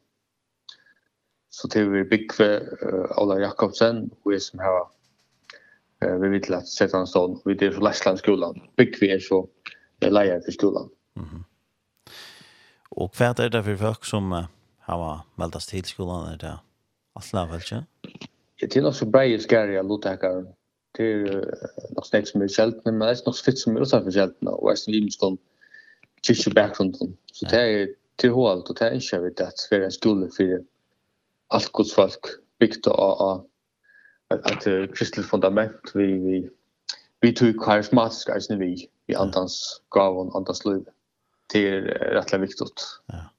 Så det vi uh, Ola Jakobsen, og jeg som har uh, vi vet til at sette han stånd, vi er fra Læsland skolan. Bikve er så leier til skolan. Mm -hmm. Og hva er det for folk som uh, har meldast til skolan, er det alt vel ikke? Det er nok så brei skære av lotekaren. Det er nok snakk som er sjeltene, men det er nok så fitt som er også for sjeltene, og jeg som limskånd kyrkje bakgrunden. Så det er til hållt, og det er ikke jeg vet at det er en skole for allt Guds folk byggt av ett ett kristligt fundament vi vi vi tog karismatisk alltså vi i antans gåvor och antans liv till rättla viktigt. Ja.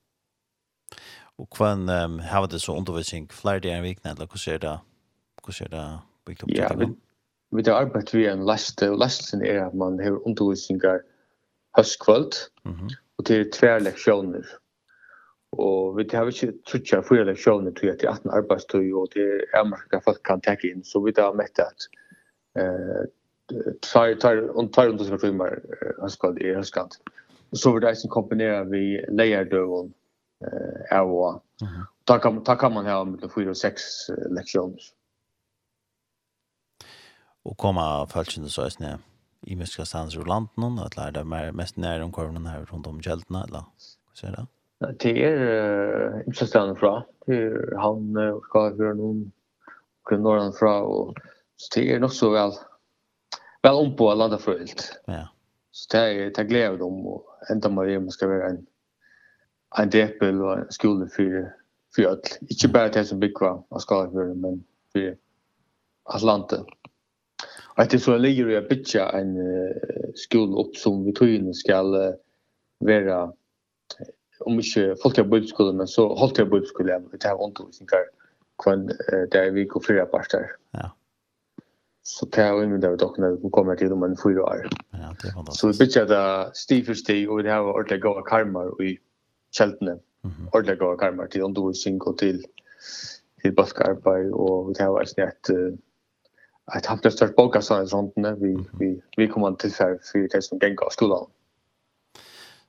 Och kvann um, har det så undervisning fler dagar i veckan eller hur ser det hur ser det byggt upp? Ja, vi, vi det arbetar vi en last lasten är att man har undervisningar höstkvöld mm -hmm. det till två lektioner. Og vi har ikke trutja fyrir leksjoner til er 18 arbeidstøy, og det er amerika folk kan tekke inn, så vi har mett at tar under seg timer hønskald i hønskald. Og så vil det eisen kombinere vi leierdøven av og Da kan man ha mellom 4 og 6 leksjoner. Og komma følgende så eisen her i muska stands ur landen, at lærer det mest nær omkorvene her rundt om kjeldene, eller hva sier det? det er ikke stedet fra. Det er han og skal høre noen grunnåren fra, og så det er nok så vel, vel om på landet frøylt. Ja. Så det er, det gleder glede dem, og enda Maria skal være en, en depel og en skole for, for alt. Ikke bare det som bygger av skal høre, men for Atlanten. Og etter så ligger det å bygge en uh, skole opp som vi togene skal uh, være om ikke folk har bøybeskolen, men så holdt jeg bøybeskolen i det er undervisninger kvann der vi går fyra parter. Ja. Så det er jo innen der dere når vi kommer til om en fyra år. Ja, det er fantastisk. Så vi bytter det stig for stig, og vi har ordentlig gode karmer i kjeltene. Mm -hmm. Ordentlig gode karmer til undervisning og til, til bøtkarbeid, og vi har vært snett uh, att haft det störst boka sånt när vi vi vi kommer till för för det som gänga skolan.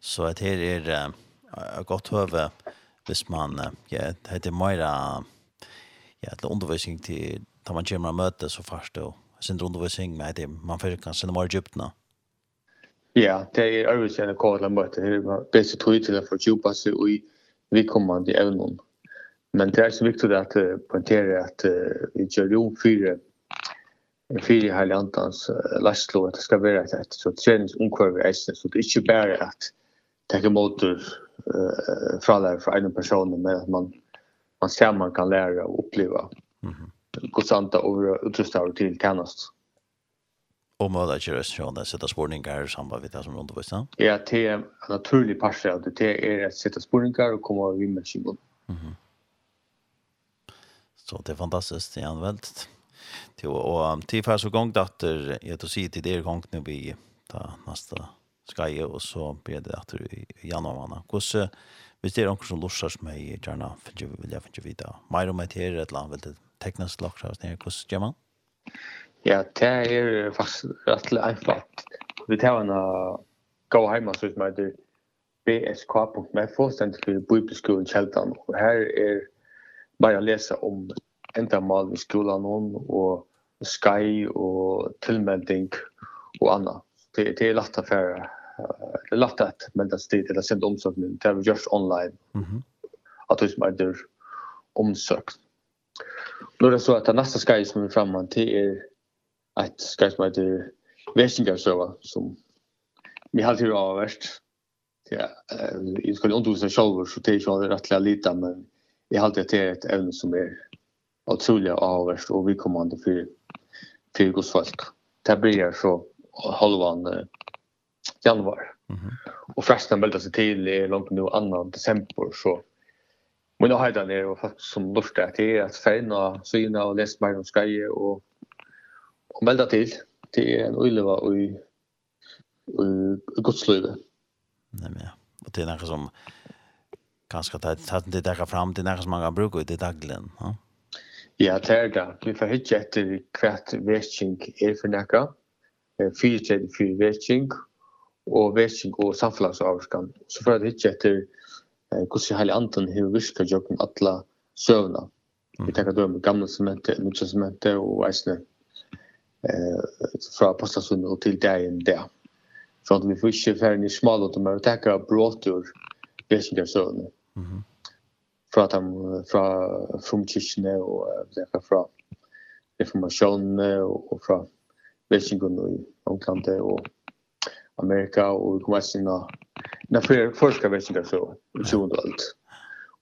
Så att här är ett godt høve hvis man ja, heter mer ja, til undervisning til da man kommer og møter så først og sin undervisning med det man får kan sende mer djupt nå. Ja, det er øvelse enn å komme møte. Det er bedre tog til å få djupa seg i vidkommende evnen. Men det er så viktig at uh, poengtere at uh, vi gjør jo fire fire hele antans uh, lastlo at det skal være et, et så treningsomkvarve eisen, så det är ikke bare at det er eh från för en person med att man man ser man kan lära och uppleva. Mhm. Konstant över utrustning till tjänst. Och möda kör så där sätta spårningar i samband med det som undervisar. Ja, det är en naturlig part av det. Det är att sätta spårningar och komma vid med sig. Mhm. Så det är fantastiskt det är använt. Det och till för så gång datter är det så tid det gång nu vi tar nästa skal jeg, og så blir det etter i januar måned. Hvordan, hvis det er noen som lorser som jeg gjerne vil jeg finne vite, mer om et her, et eller annet, vil det teknisk lakker av det, hvordan gjør man? Ja, det er faktisk rett og enkelt. Vi tar en gå hjemme, så som heter bsk.fo, stendt for bibelskolen Kjeldan, og her er bare å lese om enda mal i skolen og skai og tilmelding og annet det det är lätt att för det är lätt att men det är det är sent omsökt men det är just online. Mhm. Att det är mer omsökt. Nu är det så att det nästa skaj som är framme till är ett ska som heter Västingarsöva som vi har till av värst. Ja, jag skulle inte usa själv så det är ju rättliga lite men jag har alltid till ett ämne som är otroligt av värst och vi kommer inte för för gos folk. Det blir så halvan eh, januari. Mm -hmm. Och förresten bälta sig till i långt nu annan december så men då hade ner och faktiskt som lustar till att färna syna och läsa mer om Sverige och och bälta till till en ulva och i gudslöve. Nej men ja. Det är något som ganska tätt det där fram till något som man kan bruka i det dagligen. Ja. Ja, det er det. Vi får hitje etter hvert vetsing er for nekka fyrirtredje fyrir vetsing og vetsing og samfelagsavskan. Så får jeg hitje etter hvordan heilig andan hever virka jokken alla søvna. Vi tenker då med gamle sementer, nutja sementer og eisne fra pastasundet og til dagen der. så at vi får ikke færre i smalot, men vi tenker bråtur vetsing av søvna. Fra dem, fra frumkirkene og fra reformasjonene og fra Belgien i England og Amerika og vi kommer sina när för första världskriget så så då alt.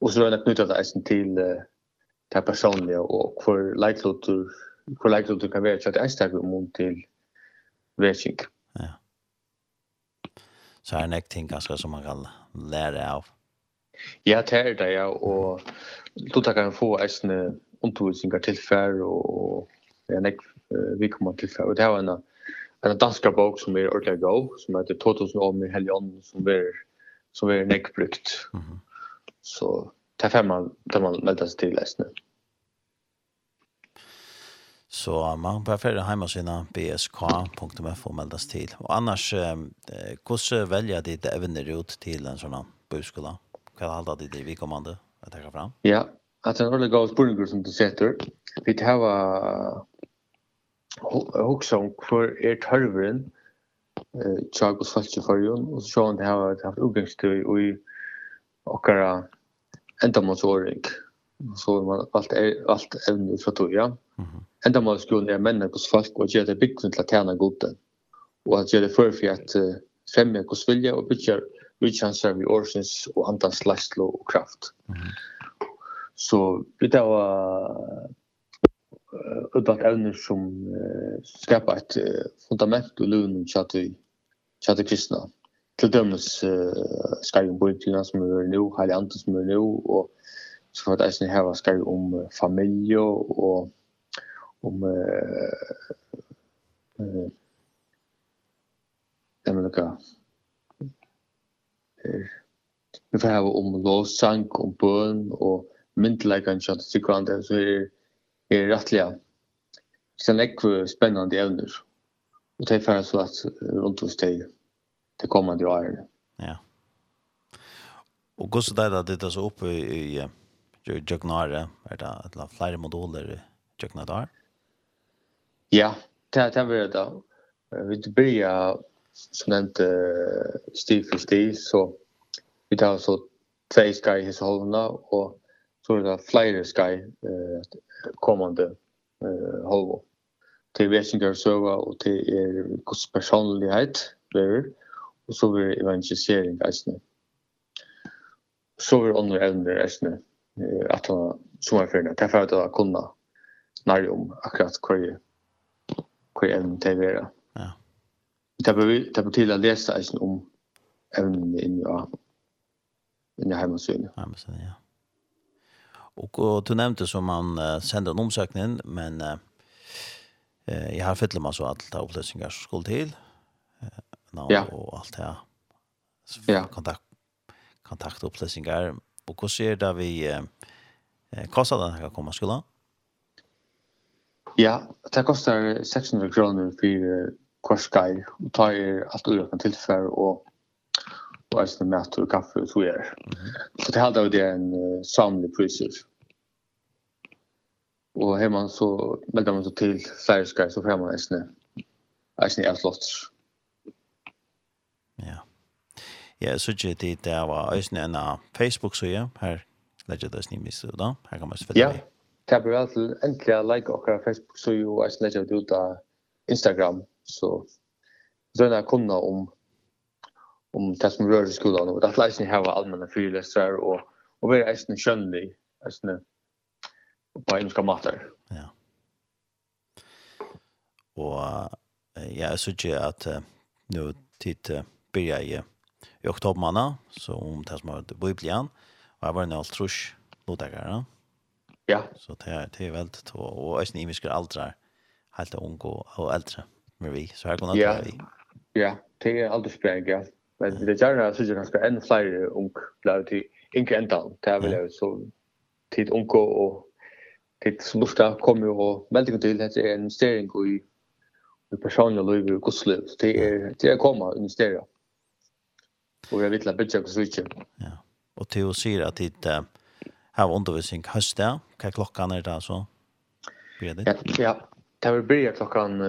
Og så är det knutet där till till personliga och för likelihood to for likelihood to kan at att ästa om til världskrig. Ja. Så er det ting ganska som man kan lære av. Ja, det er det ja och då kan få en undervisningar tilfær färd det er nek vi kommer til Og Det er en, en dansk bok som er ordentlig god, som heter 2000 år med Helion, som er, som er nek brukt. Mm -hmm. Så det er fem man, der man melder seg til lesende. Så man kan färre hjemme sina bsk.f og meldes til. Og annars, eh, hvordan velger de det evner ut til en sånn här bøyskola? Hva er det ditt i vi kommande å ta fram? Ja, at en ordentlig god spurningur som du setter. Vi tar också om hur er törvren eh Chagos falske förjon och så han det har haft uppgångstur och i okkara enda motoring så man allt allt ämne för då ja. Enda man skulle är männen på falsk och ge det byggt till att tjäna gode. och att ge det för för att främja kos vilja och bygga utchanser vi årsens och andans lastlo och kraft. Så vi tar var utan evner som uh, skapar ett fundament och lugn och tjatt kristna. Till uh, skargen på utina som är nu, heilig anden som är nu, och så får det eisen heva skargen om uh, familj och om jag menar lika vi får heva om lovsang, om bøn og myndelagan tjatt sikvande, så er det är rättliga. Sen lägger spännande evner. Och det är färre så att runt hos dig det kommande åren. Ja. Og går så det att det är så oppe i Jøgnare? Er det et eller flere moduler i Jögnare? Ja, det är det då. Vi börjar som nämnt stig för stig så vi tar så två skar i hela hållna och så är det flyer sky eh kommande eh halvår. Det vet inte så och det er kost personlighet där och så är evangelisering alltså. Så är andre evner alltså att at han är för det därför att kunna när om akkurat kvar kvar til å være. Ja. Det behöver det betyder å lese alltså om ämnen i ja. I hemsidan. Ja. Och, och du nämnde som man uh, sände en omsökning, men uh, eh, jag har fyllt mig så allt det upplösningar som skulle till. Uh, no, ja. Och allt det här. Ja. Kontakt, kontaktupplösningar. Och hur ser det vi eh, kostade den här komma skulle? Ja, det kostar 600 kronor för kvarskaj och tar allt urökan tillfär och og eisne mat og kaffe og så er. Så det halda det en uh, samlig priser. Og her man så melder man så til flere skar, så får man eisne eisne et lot. Ja. Ja, så ikke det der var eisne en Facebook-søye, her legger det eisne i da, her kan man selvfølgelig. Ja, det blir vel til endelig å like akkurat Facebook, så jo eisne legger det ut av Instagram, så så er det kunna om om det som rör i skolan och att läsa hava allmänna fyrläsare och och vara ästen skönlig ästen på engelska matar. Ja. Och jag tycker att nu titta börjar jag i oktober månad så om det som har biblian och jag var en altrush låtagare. Ja. Så det är det är väldigt och ästen i miskar aldrar helt ung och äldre med vi så här går det. Ja. Ja, det är aldersbredd, ja. Men det är gärna så jag ska en flyer ung blå till inte ända. Det vill jag så tid unko och tid som lufta kommer och väldigt till det är en steering och i i personliga liv och gosliv. Det är det är komma investera. Och jag vill att bitcha på switchen. Ja. Och Theo säger att det har undervisning hösta. Vad klockan är det alltså? Ja, ja. Det börjar klockan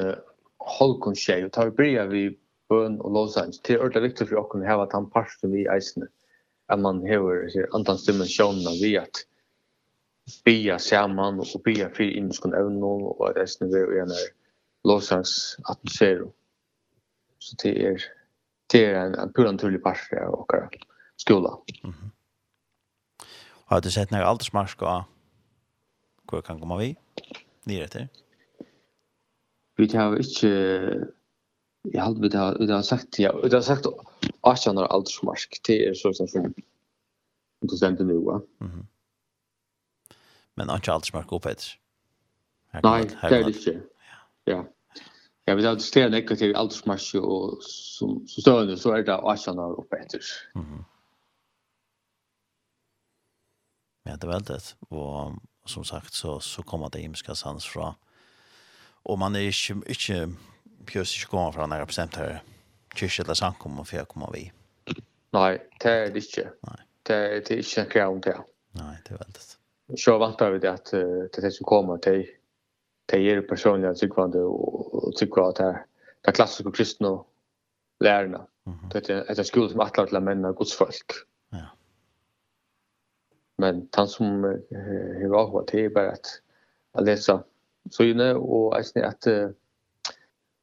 halv kon tjej och tar börjar vi bøn og lovsang. Det er ordentlig viktig for åkken å ha at han parten vi eisene. At man har andan dimensjonene vi at bia saman og bia fyrir innskund evnen og at eisene vi er en lovsangs atmosfære. Så det er, det er en, en pur naturlig part av åkker skola. Mm -hmm. Har du sett noen aldersmarsk og hvor kan komme vi? Nyretter? Vi tar ikke jag hade vi det det har sagt ja det har sagt Arsenal aldersmark det är så som som du stämt nu va. Mhm. Men inte aldersmark upp heter. Nej, det är det inte. Ja. Ja, vi har diskuterat negativ aldersmark och som så stående så är det Arsenal upp heter. Mhm. Ja, det var det. Och som sagt så så kommer det imiska sans fra. Och man är inte, inte pjøs ikke kommer fra når jeg bestemt her kyrkje eller samkommer for jeg kommer vi. Nei, det er det ikke. Nei. Det, det er ikke en krav om det. Nei, det er veldig. Så vantar vi det at det er det som kommer til det er personliga tryggvande og tryggva at det er det klassiske kristne lærerne. Mm -hmm. Det er en skole som atlar til menn og godsfolk. Ja. Men han som har avhått det er bare at lesa søgne og eisne at uh,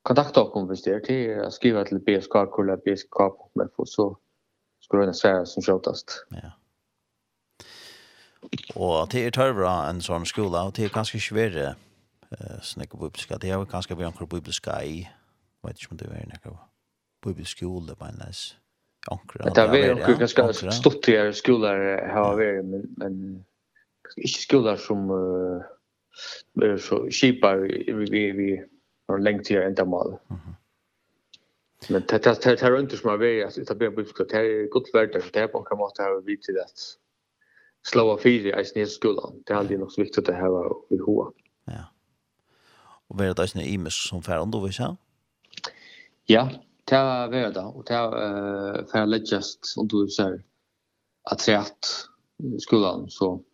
kontakta oss om vi styr till att skriva till BSK kolla BSK på mig för så skulle det säga som sjutast. Ja. Och det är törvra en sån skola och det är ganska svårt eh snäcka bibliska. Det är ganska vi ankar bibliska i vet inte om det är några biblisk skola på näs. Ankra. Det är ju ganska stort här skolor har vi men men inte skolor som eh så skipar vi vi har längt till ända mål. Men det det det är inte som att vi att det blir bibliska det är gott värde för det på kan man ta vid till det. Slåa fyra i snedskolan. Det är alltid något viktigt att ha i hoa. Ja. Och vad det är i som färdan då vi sa? Ja, det är värda det och det är för lättast om du säger att se att skolan så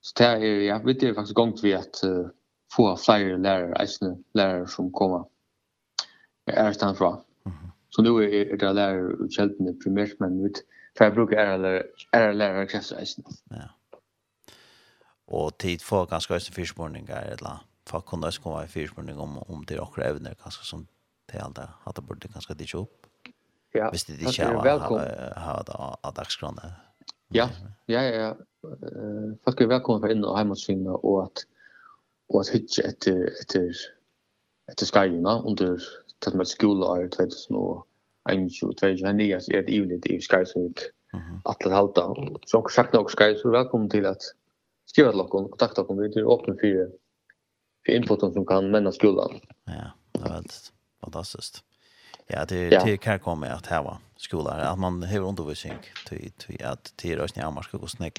så det är ja, vi det faktiskt gångt vi att få flere lærere, eisende lærere som kommer er stand fra. Så nu er det lærere utkjeltene primært, men vi for jeg bruker ære lærere krefter eisende. Ja. Og tid får ganske eisende fyrspårninger, eller folk kunne også komme i fyrspårning om, om det er akkurat evner, ganske som det er alt det, at det burde ganske ditt opp. Ja, Hvis det ikke er velkommen. Av dagskronen. Ja, ja, ja. Uh, folk er velkommen for inn og heimatsvinnet, og at og at hitje etter, etter, etter skajina under tatt med skoleår 2021-2022, henne er et ivligt i skajsvik atlet halta Så dere sagt nok skaj, så velkommen til at skriva til dere, kontakta dere, vi er åpne for, for infoten som kan menna skolan. Ja, det er veldig fantastiskt. Ja, det ja. det kan komma att här va skolan at man har undervisning til till att till röstning av man ska gå snägg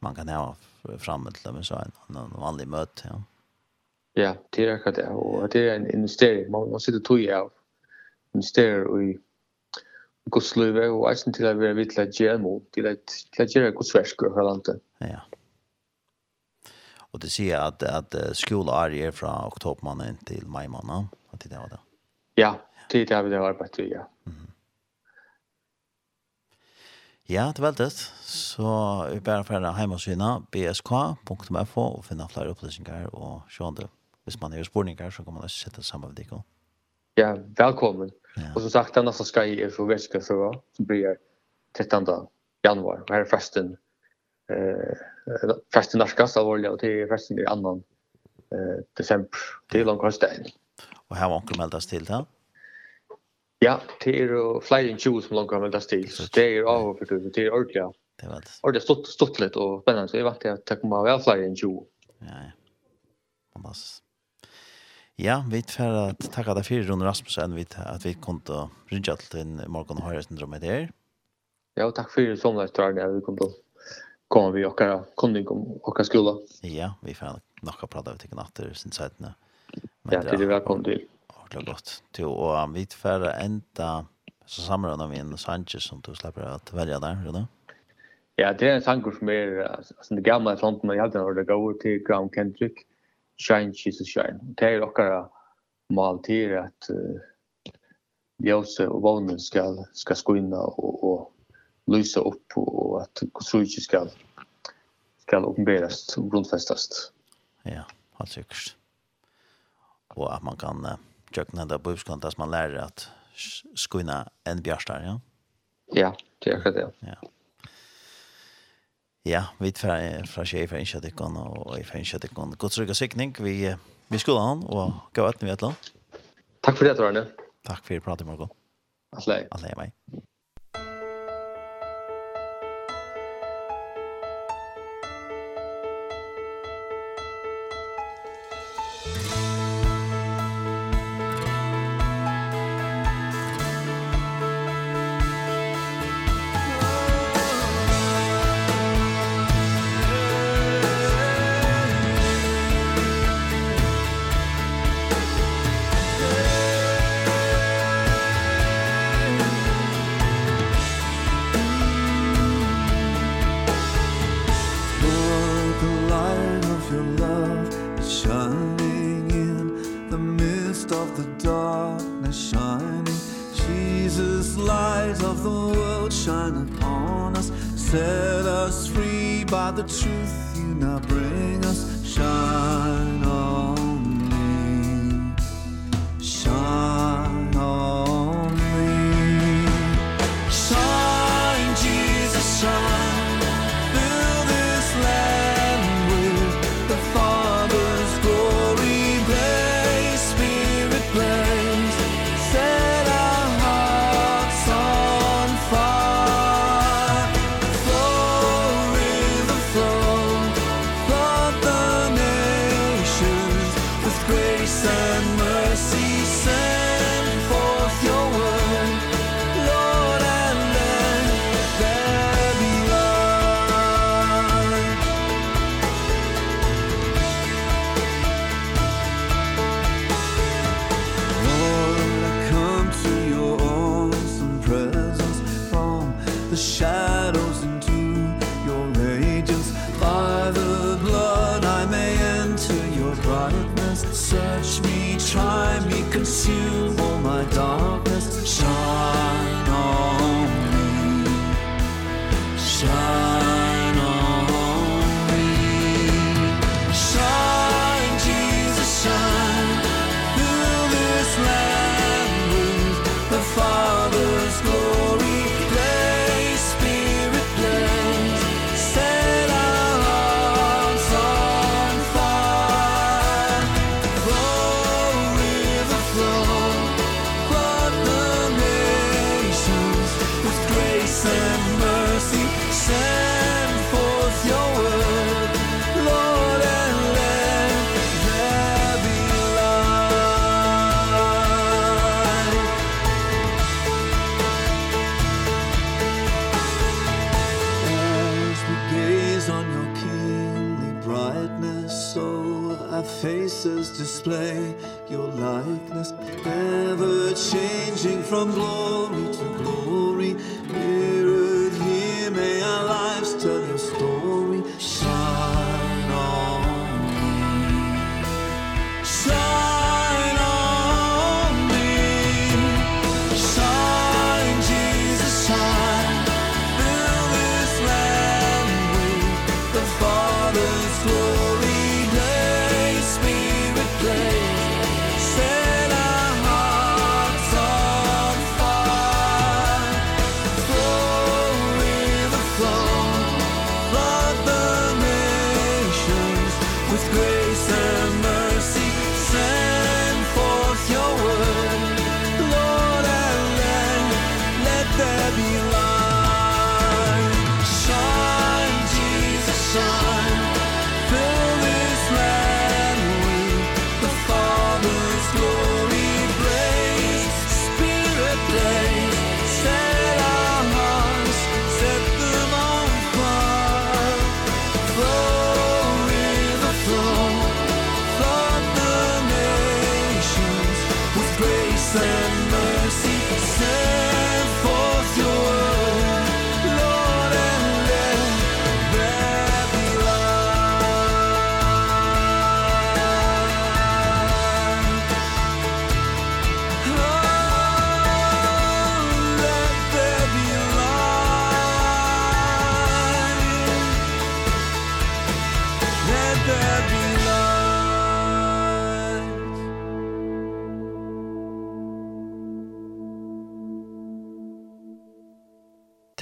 man kan ha framme til dem, så en annan vanlig møte, ja. Ja, det er akkurat det. Og det er en investering. Man, man sitter tog av investerer i godsløyve og eisen til å være vidt til å gjøre noe, til å til å gjøre godsversk fra landet. Ja. Og det sier at, at skoleår er fra oktobermannen til maimannen, at det var det. Ja, det er det vi har arbeidet i, ja. Mm -hmm. Ja, det var det. Så vi bare ferdig hjemme og syne bsk.fo og finne flere opplysninger og se om det hvis man har spurningar så kan man også sette sammen med dig. Ja, velkommen. Ja. Og som sagt, den nästa ska i för väska för som blir 13 januar. Och här är festen eh festen norskas allvarliga och det är festen i annan eh december. Det är långt hösten. Och här var onkel meldes til, det. Ja, det är flying än 20 som långt har meldas till. Så det är av för det är ordentligt. Det var det. Och det stått stått lite och spännande. Så jag vart att det kommer väl flying än 20. Ja, ja. Fantastisk. Ja, vi får at takka deg for Rune Rasmussen vi at vi kom til Rindja til din morgen og høyre syndrom med deg. Ja, og takk fyrir som det er at vi kom til komme vi okkara kunding om okkara skola. Ja, vi får nok prata ut ikke natter sin sætene. Ja, til det velkommen til. Ordentlig godt. Til å vi får enda så samrønner vi en Sanchez som du slipper at velge der, Rune. Ja, det er en sanger som er, altså det gamle sånt, men jeg hadde en det gav til Graham Kendrick shine Jesus shine. Det er okkara mål til at uh, ljus og vånen skal, skal skoina og, og lysa upp og at kultur skal, skal uppenbaras og grundfestast. Ja, helt sikkert. Og at man kan jökna på budskapet at man lærer at skoina en bjørstar, ja. Ja, det är det. Ja. Ja, vi fra fra sjef fra Innsjøtikon og i fra Innsjøtikon. God trygg og sikning. Vi vi skulle han og gå etter vi et eller annet. Takk for det, Torne. Takk for pratet, Margot. Alle. Alle, meg.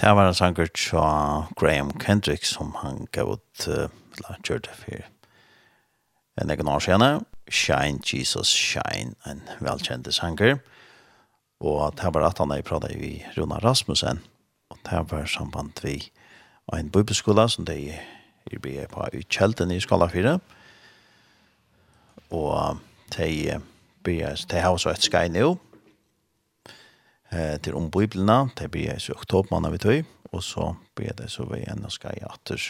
Det var en sanger fra Graham Kendrick som han gav ut eller kjørte for en egen år siden. Shine, Jesus, Shine, en velkjent sanger. Og det var at han er pratet i Rona Rasmussen. Og det var samband vi av en bibelskola som de er ble på i Kjelten i skala 4. Og de, de har også et skai nå, eh, till om biblarna det blir så oktober man vet i och så blir det så vi igjen og skal i atter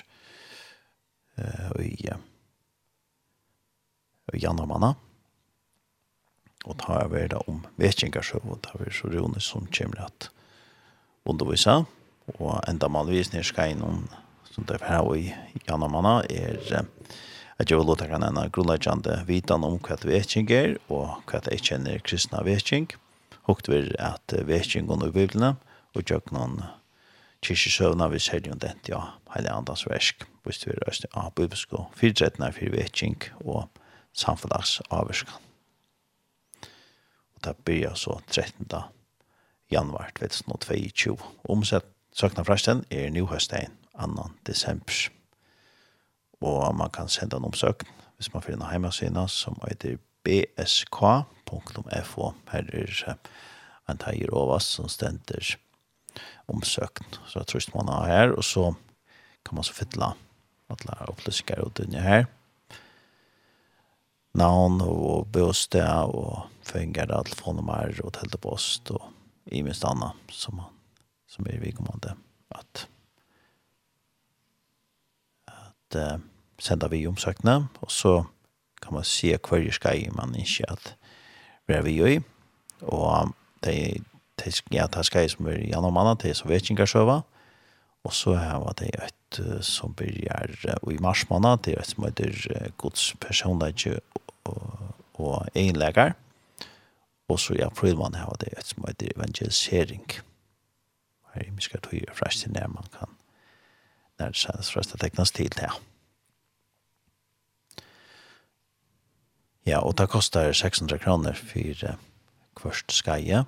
eh, i, i januar manna. Og ta över det da om vetjengarsøv, og ta er vi så rolig som kommer att undervisa, och ända malvis ner ska in om som det här i januar manna, er eh, at jeg vil låta kan en grunnleggjande vitan om hva det vetjeng er, og hva det ikke er kristna vetjeng. Og hukt vi at vekingen i Bibelen og gjør noen kyrkjesøvna vi ser jo den, ja, heilig andans versk, hvis vi røst av bibelsk og fyrtrettene for vekking og samfunns avverskan. Og det blir så 13. januar 2022. Omsett søkna frasten er nu høstein 2. desember. Og man kan senda en omsøkn hvis man finner heimasina som heter bsk.fo. Her er en teier av oss som stender omsøkn. Så jeg tror man har her, og så kan man så fytle alle opplysninger og denne her. Navn og bostad og fenger, telefonnummer og teltepost og i minst annet som, man, som er vikommende at at uh, senda vi omsøkene og så kan man se hver skai man ikke at være vi i. Og det er ja, det skai som er gjennom annet, det er sovjetkingarsøva. Og så har det et som begynner i mars måned, det er et som heter Guds personlighet og, og egenleger. Og så i april måned har det et som heter evangelisering. Her er vi skal tog i frest til når man kan, når det er frest å teknes til det. Ja. Ja, og det kostar 600 kroner for kvørst skaje.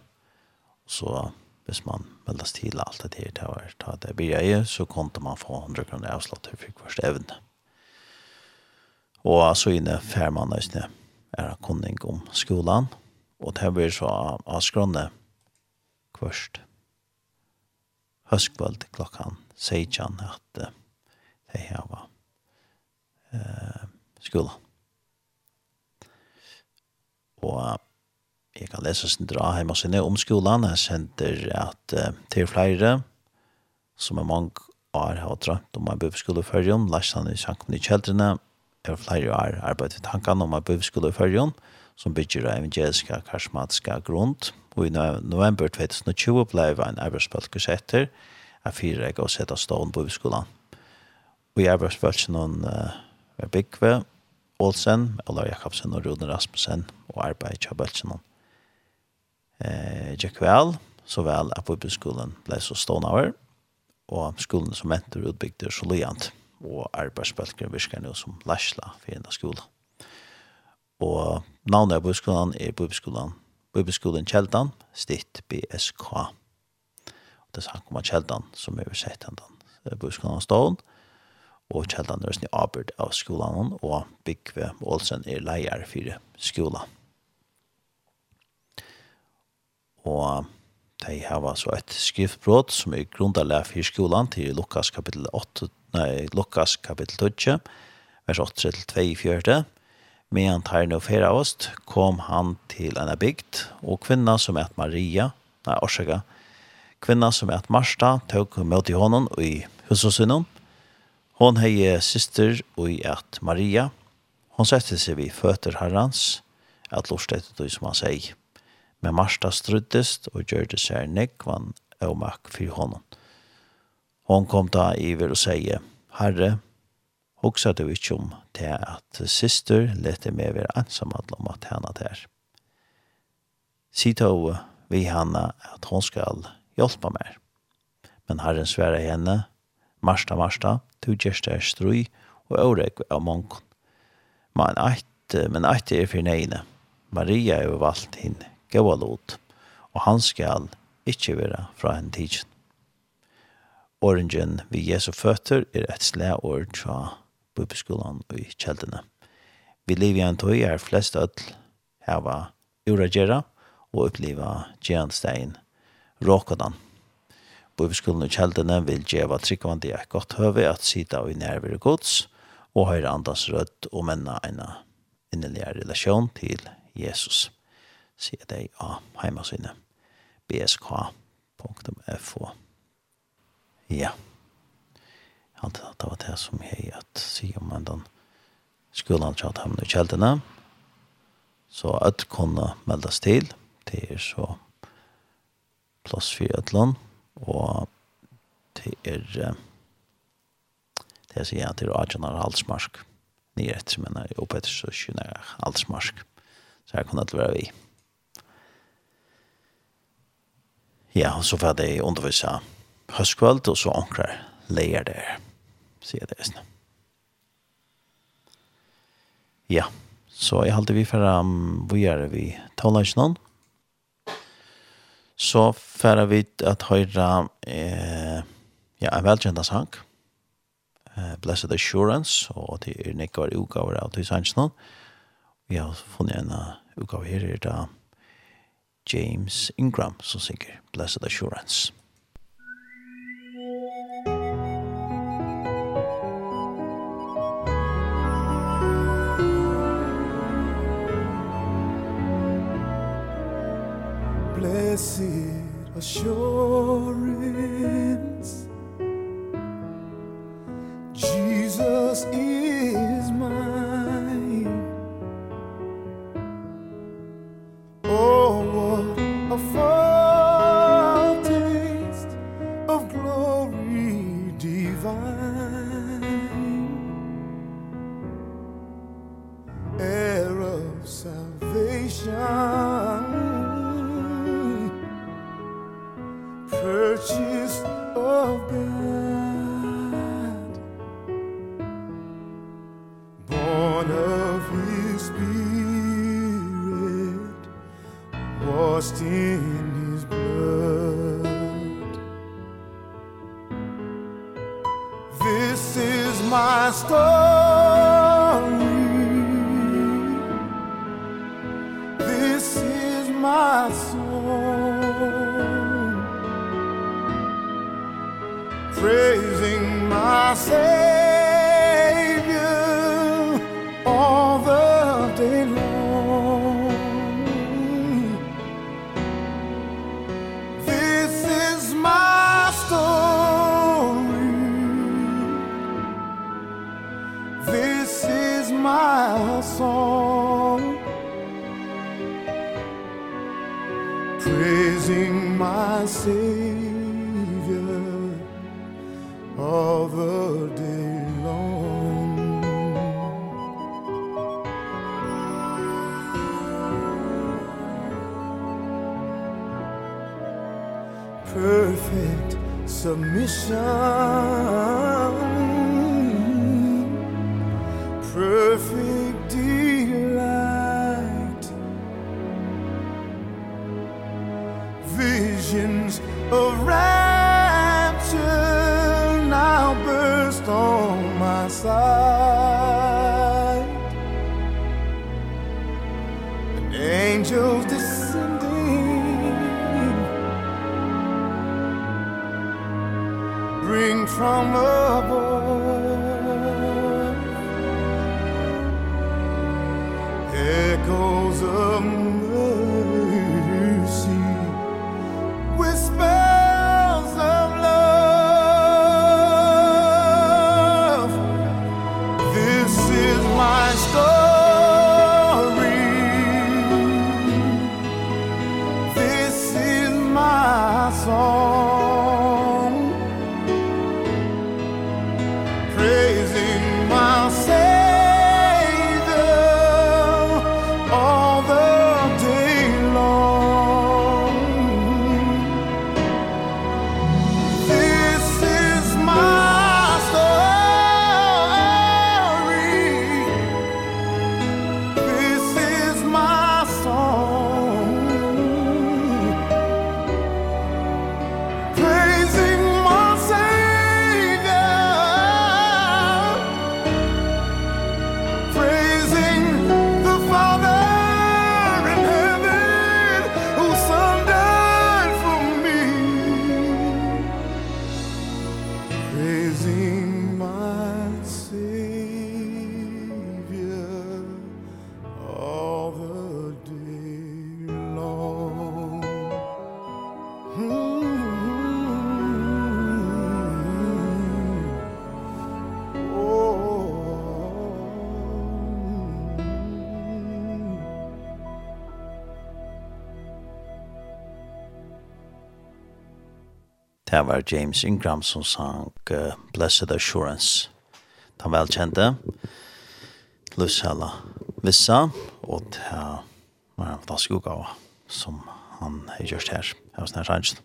Så hvis man meldes til alt det her til å ta det byrje, så kunne man få 100 kroner avslått for kvørst evne. Og så inne fer man nøysene er en kunning om skolan, og det blir så av skrånne kvørst høstkvöld klokkan 16 at det her var eh, skolan og jeg kan lese sin dra hjemme sinne om skolen. Jeg sender at uh, til flere som er mange år har drømt om å bo på skole før jom, lest han i sjanken i kjeldrene, er flere år arbeidet i tankene om å bo på skole som bygger av evangeliske karismatiske grunn. Og i november 2020 ble jeg en arbeidsplass etter, jeg fyrer jeg og sette stående på skolen. Og i arbeidsplassen uh, er bygget, Olsen, Olav Jakobsen og Rune Rasmussen og arbeid i Kjabelsen. Eh, Jack Vel, så vel at Bibelskolen ble så stående over, og skolen som mentor utbygde så lyant, og arbeidsbølger virker nå som Læsla for en av skolen. Og navnet av Bibelskolen er Bibelskolen, Bibelskolen Kjeldan, stitt BSK. Og det er sagt om Kjeldan som er sett den Bibelskolen stående, og kjeldan er snitt arbeid av skolan og Bygve Olsen er leier for skolan. Og de har så et skriftbrot som er grundalega for skolan til Lukas kapittel 8, nei, Lukas kapittel 12, vers 8 til 2 i 4. Medan tar nu av oss kom han til en bygd, og kvinna som et Maria, nei, orsaka, kvinna som et Marsta, tog møte i hånden og i husosynen, Hon hei syster og i at Maria, hon sette seg vi føtter herrans, at lort etter du som han sier. Men Marsta struddest og gjør det seg nekvann og mak for honom. Hon kom da iver og sier, Herre, hoksa du ikke om til at syster lette meg være ansamall om at henne der. Sita og vi henne at hon skal hjelpe meg. Men Herren sværa henne, Marsta, Marsta, tu gjerst er strui, og aureg av mongon. Men eit, men eit er fyrir neine. Maria er valgt hinn, gaua lot, og han skal ikkje vera fra henne tidsen. Orangen vi Jesu føtter er et slæår fra bibelskolan og i kjeldene. Vi lever i en tøy er flest ødel heva ura gjerra og oppleva gjerandstein råkodan. Bibelskolen og kjeldene vil gjeva tryggvandi et godt høve at sida og nærvere gods og høyre andans rødt og menna en innelige relasjon til Jesus. Sier deg av heimasynet bsk.fo Ja. Alt det var det som jeg at sier om en den skolen til at og kjeldene så at kunne meldes til til så plass for et og det er det er sier jeg til Adjanar Halsmarsk. Nye etter, men er oppe etter så skjønner jeg Halsmarsk. Så her kunne det være vi. Ja, og så får jeg undervise høstkvöld og så ankrar leier der sier det sånn ja, så jeg halte vi for um, vi er vi taler ikke noen så færa vi at høyra eh, ja, en velkjenta sang, eh, Blessed Assurance, og til er nekkar utgaver av til sannsjonen. Vi har funnet en utgaver her, er da James Ingram, som synger Blessed Assurance. blessed assurance. Jesus is mine. Oh, what a fun purchased of God. Born of His Spirit Washed in His blood. This is my story. Det var James Ingram som sang uh, Blessed Assurance. Den velkjente. Lussella Vissa. Og det var en fantastisk utgave som han har gjort her. Jeg var snart sannsyn.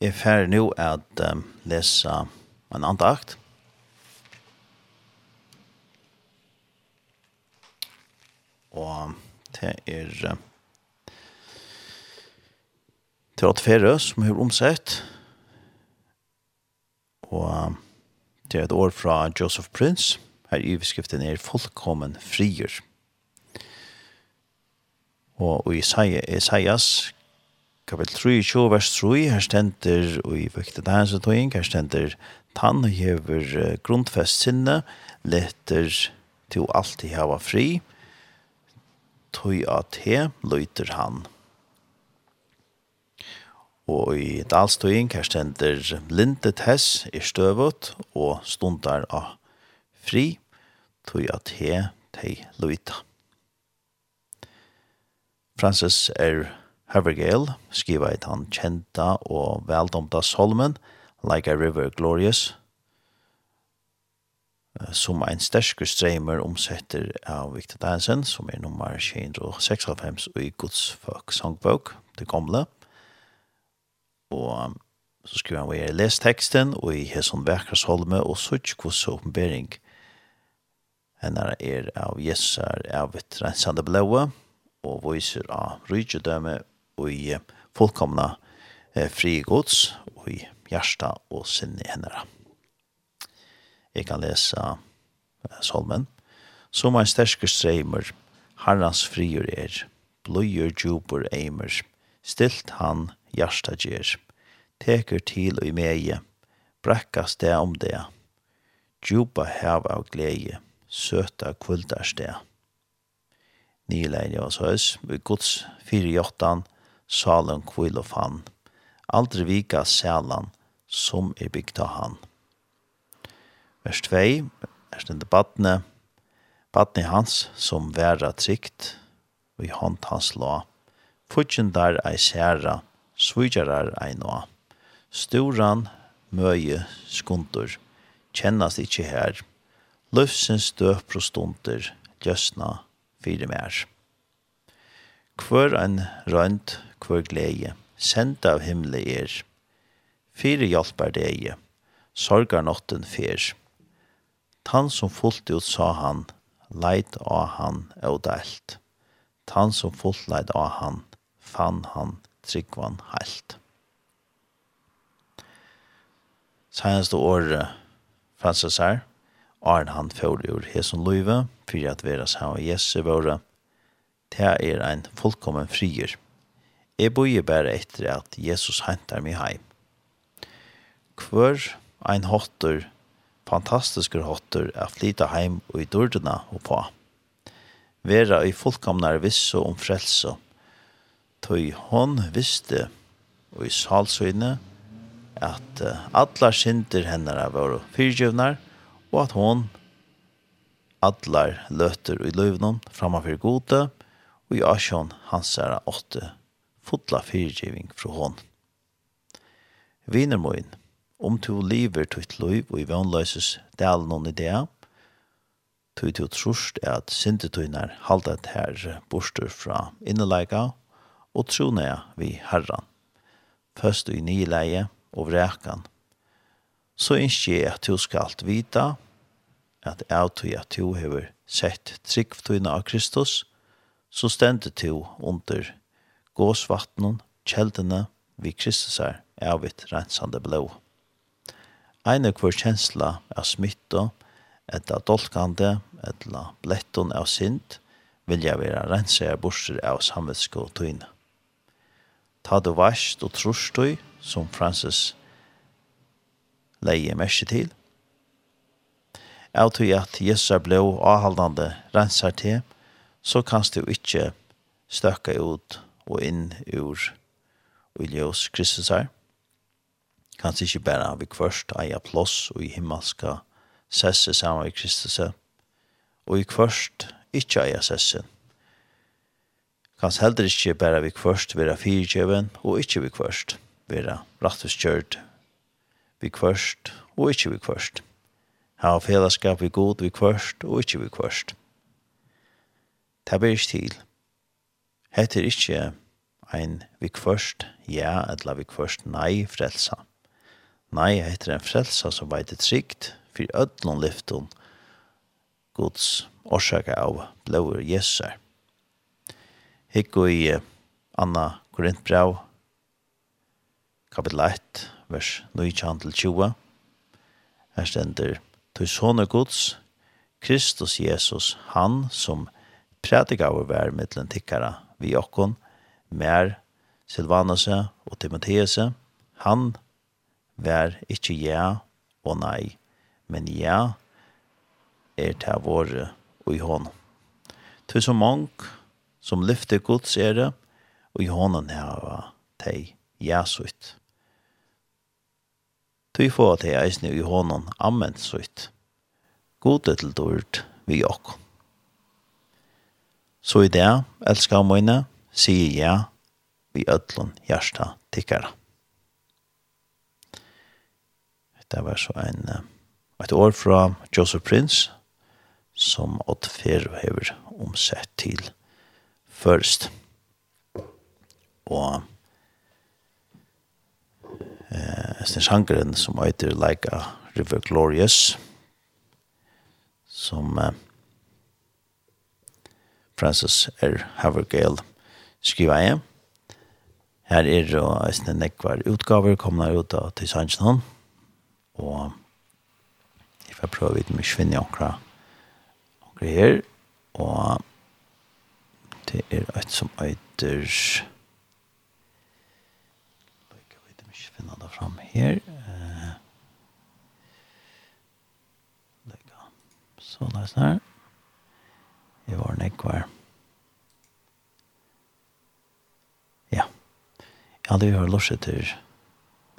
Jeg er ferdig nå at um, lese en andakt. Og det er... Uh, til at fere som har omsett. Og det er et år fra Joseph Prince. Her i beskriften er fullkommen frier. Og i Isaias kapitel 23, vers 3, her stender, og i vektet hans og tøying, her stender, tann og hever grundfest sinne, letter til alltid hava fri, tøy at he løyter han. Og i Dalstøying her stender lindet hess i støvet og stundar av fri, tog at he teg luita. Francis R. Havergale skriva et han kjenta og veldomta solmen, Like a River Glorious, som ein sterske streimer omsetter av Victor Dansen, som er nummer 196 i Guds folk sangbok, det gamle og så skriver han, og jeg les teksten, og i Heson Vækersholme, og så ikke hos åpenbering henne er av Jesus er av et rensende blåe, og viser av rydgjødømme og i fullkomna eh, frigods og i hjärsta og sinne henne. Jeg kan lese eh, salmen. Som en sterske streimer, herrens frier er, bløyer djuper eimer, stilt han hjärsta ger. Teker til og i meie, brekkas det om det. Djupa hev av glede, søta kvöldars det. Nylein jeg hos høys, vi gods fire jottan, salen kvill og fann. Aldri vika sælan, som er bygd av han. Vers 2, er stendet badne, badne hans som væra trygt, og i hånd hans la. Futjen der ei særa, svigjarar einoa. Storan møye skundur, kjennas ikkje her. Løfsens døp og stunder, gjøsna fire mer. Kvør ein rønt, kvør glede, sendt av himle er. Fire hjelper deg, sorgar notten fer. Tan som fullt ut sa han, leit av han og delt. Tan som fullt leit av han, fann han tryggvann heilt. Seneste året Francis her, Arne han får ur Hesun Løyve, for at vera sammen med Jesu våre, det er ein fullkommen frier. Jeg bøyer bare etter at Jesus hentar meg heim. Hver ein hotter, fantastiskur hotter, er flyta heim og i dørdena og på. Vera i fullkomnar visse om frelse, tøy hon visste og i salsøyne at allar synder hennar var fyrtjøvnar og at hon allar løter i løvnum framafyr gode og i asjon hans er åtte fotla fyrtjøving fra hon. Vinermøyen, om to lever tutt løyv og i vannløses delen om idea, tog to trusht er at syndetøyner halda her borster fra inneleika og trone vi herran. Først i nileie og vrekan. Så innskje jeg at du skal vita, at jeg tog at du hever sett tryggftøyna av Kristus, så stendte du under gåsvattnen, kjeldene, vi Kristus er avvitt rensande blå. Eine kvar kjensla av smitta, etta dolkande, etla bletton av synd, vilja vera rensa er borser av samvetsko tøyne ta du vast og trostøy, som Francis leie mersi til. Av tog at Jesus er blå avhaldande renser til, så kanst du ikkje støkka ut og inn ur Uljøs Kristus her. Kanst ikkje bæra vi kvørst eia plås og i himmelska sesse saman i Kristus og i kvørst ikkje eia sessen Kans heller ikke bare vi kvørst være fyrtjøven, og ikke vi kvørst vera rattuskjørt vi kvørst, og ikke vi kvørst. Hava fellesskap vi god vi kvørst, og ikke vi kvørst. Det blir ikke til. Hette er ein vi kvørst, ja, eller vi kvørst, nei, frelsa. Nei, hette en frelsa som veit et trygt, for ødlån lyfton, Guds orsaka av blåur Jesus. Hikk i Anna Korintbrau, kapitel 1, vers 9-20. Her stender, «Tøy sånne gods, Kristus Jesus, han som prædikaver vær mittlen tikkara vi okkon, mer Silvanase og Timotheese, han vær ikkje ja og nei, men ja er til våre og i hånd. så mange som lyfter Guds ære, og i hånden her teg jæsuit. Tøy få at jeg eisne i hånden anvendt sutt. Gode til dård vi okk. Så i det, elskar mine, sier jeg vi ødlun hjersta tikkara. Det var så en, et år fra Joseph Prince, som åttfer og hever omsett til først. Og eh, den sjangeren som heter Like a River Glorious, som eh, Francis R. Havergale skriver jeg. Her er og en nekvar utgaver komna ut av til Sanchnon, og jeg får prøve vidt mye svinne okra, okra her, og Det er et som eiter Løyga vet om ikke finne det fram her. Løyga Så det er her Det var en ekvar Ja. Jeg hadde jo hørt lorset til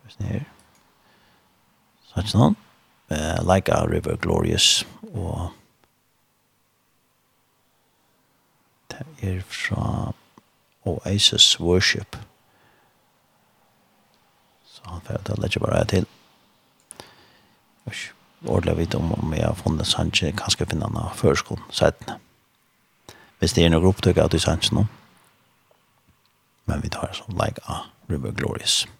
Hvis ni her. Så er det sånn Like a river glorious Og er fra Oasis Worship. Så han får det lett bare til. Ordentlig vidt om om jeg har funnet Sanche, kanskje finne han av førskolen, settene. Hvis det er noe opptøk av de Sanche nå. Men vi tar sånn like a River Glorious. Glorious.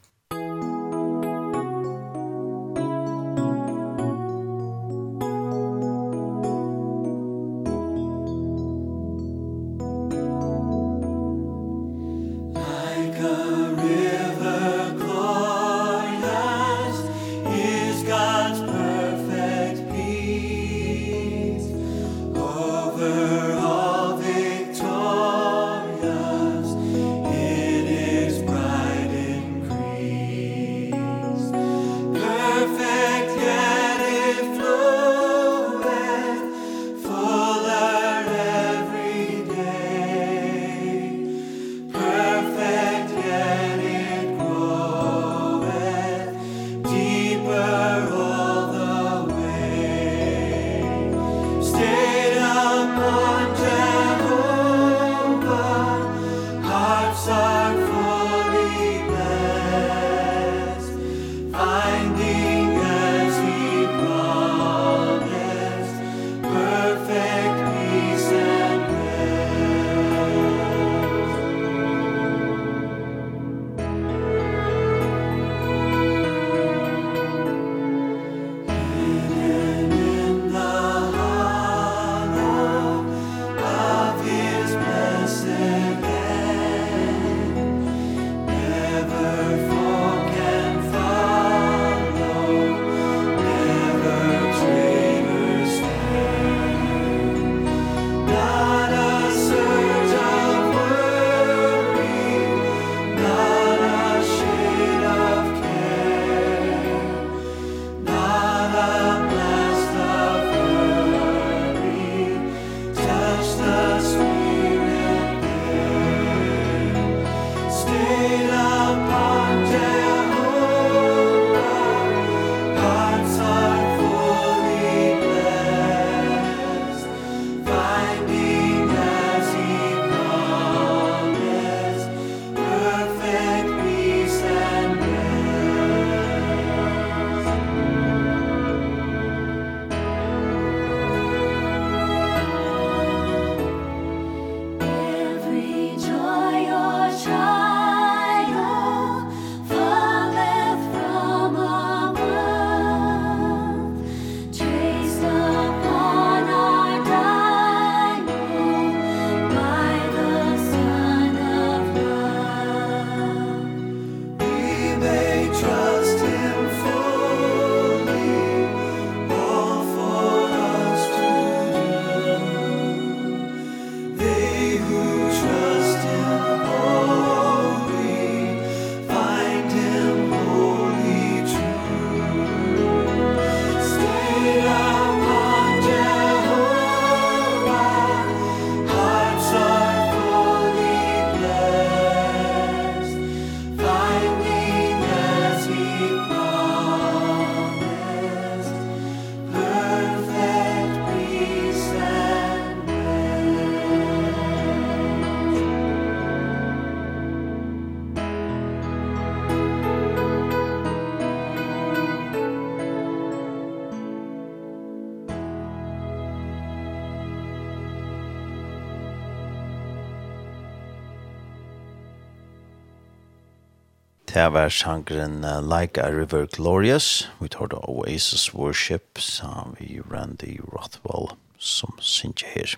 Det var sjangren uh, Like a River Glorious. Vi tar det Oasis Worship, sa vi Randy Rothwell som synes her.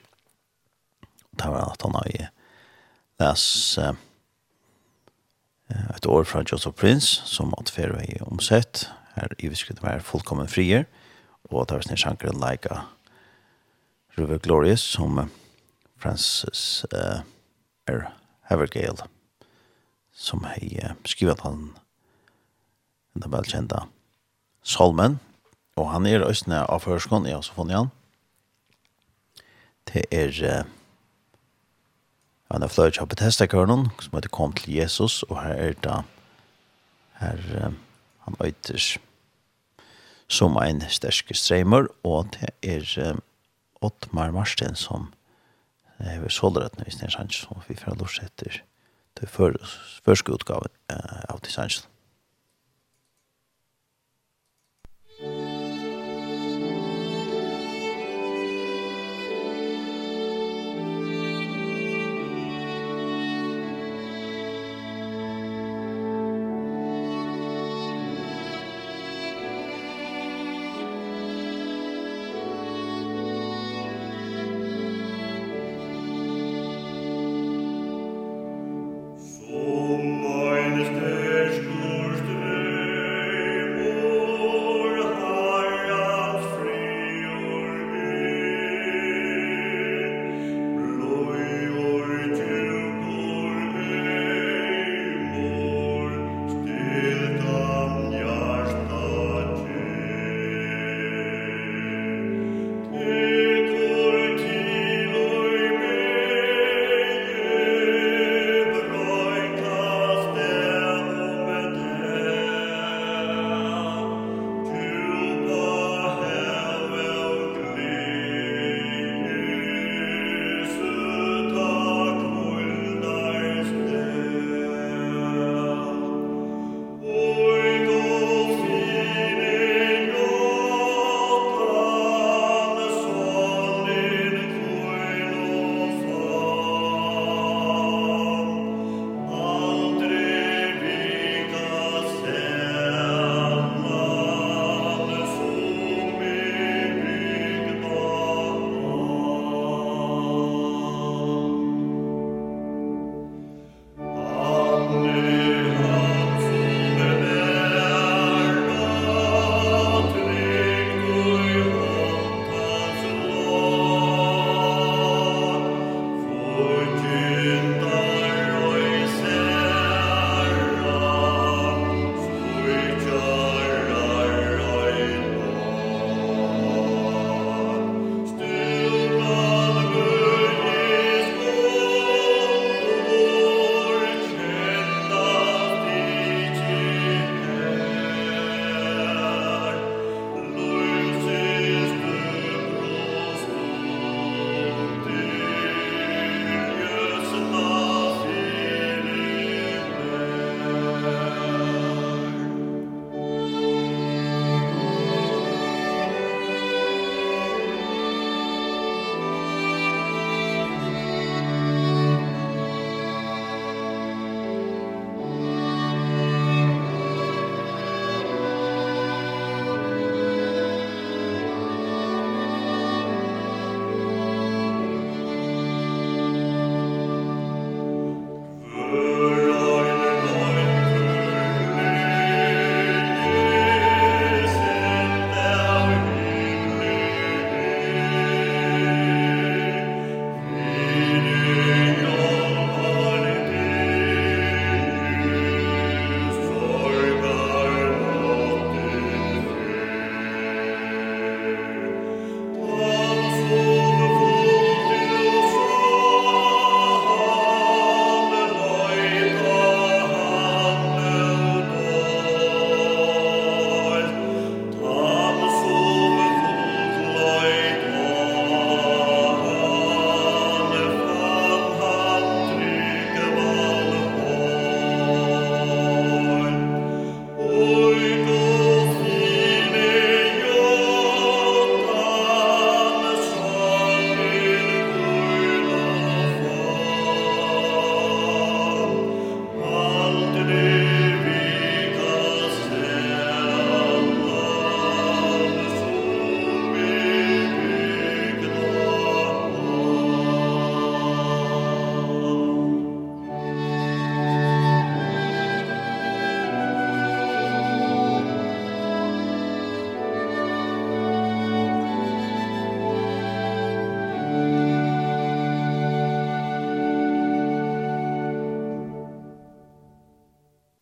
Det var at han har les uh, et år fra Joseph Prince, som at fer vei omsett. Her i viskritt var fullkommen frier. Og det var snill Like a River Glorious, som Francis uh, R. Havergale som har skrivet han den velkjente Salmen, og han er østene av Førskånd, jeg har også funnet han. Det er uh, han er fløyt av Bethesda-kørnen, som heter Kom til Jesus, og her er det her uh, han øyter som en sterske streimer, og det er uh, Ottmar Marsten som er sålret, hvis det er sant, som vi får lort etter til første utgave utgaven av Design Show.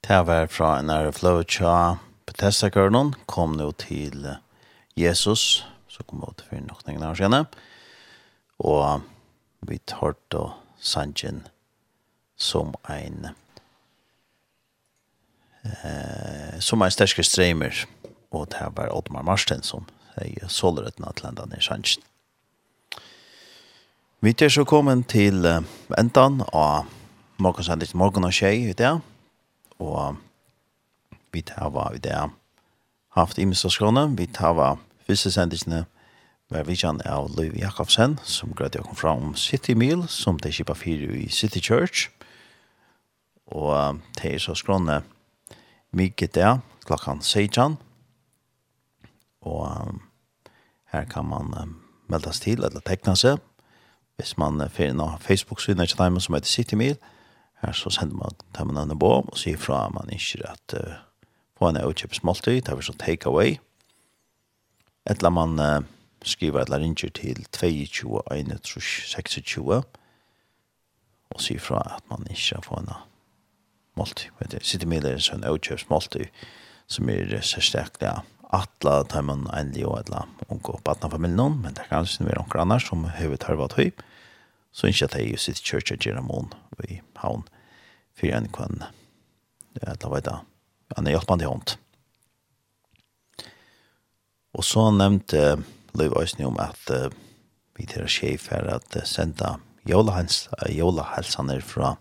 Det var fra en ære fløve tja Bethesda-kørnen, kom nå til Jesus, så kom vi til for noen år senere. Og vi tar da sangen som en eh, som en sterske streamer, og det var Oddmar Marsten som sier sålerøtten at landa ned Sanjen. Vi er så kommet til endan av morgensendet morgen og tjej i dag og vi tar i det haft i minstaskåne, vi tar første sendisene var vi av Liv Jakobsen, som grødde å komme fra om City Meal, som det kjipa fire i City Church, og det er så skråne mye der, klokkan 16, og um, her kan man um, meldes til, eller tekne seg, hvis man uh, finner Facebook-synet som heter City Meal, Her så sender man tar man en bom og sier fra at man ikke at uh, få en utkjøpes måltid, tar vi så take away. Etla man uh, skriver etla ringer til 22, 21, 26 og sier fra at man ikke får en måltid. Vet du, sitter med det en utkjøpes måltid som er særstaklig atla tar man en liv og etla unge og badna familien, men det kan ikke være noen annars som høyvet har vært høy. Høy så ikke at jeg sitter kjørt av mån i havn for en kvann. Det er da. Han er hjelpende hånd. Og så nevnte Løyv Øysni om at uh, vi til å skje for at uh, senda jolahelsaner fra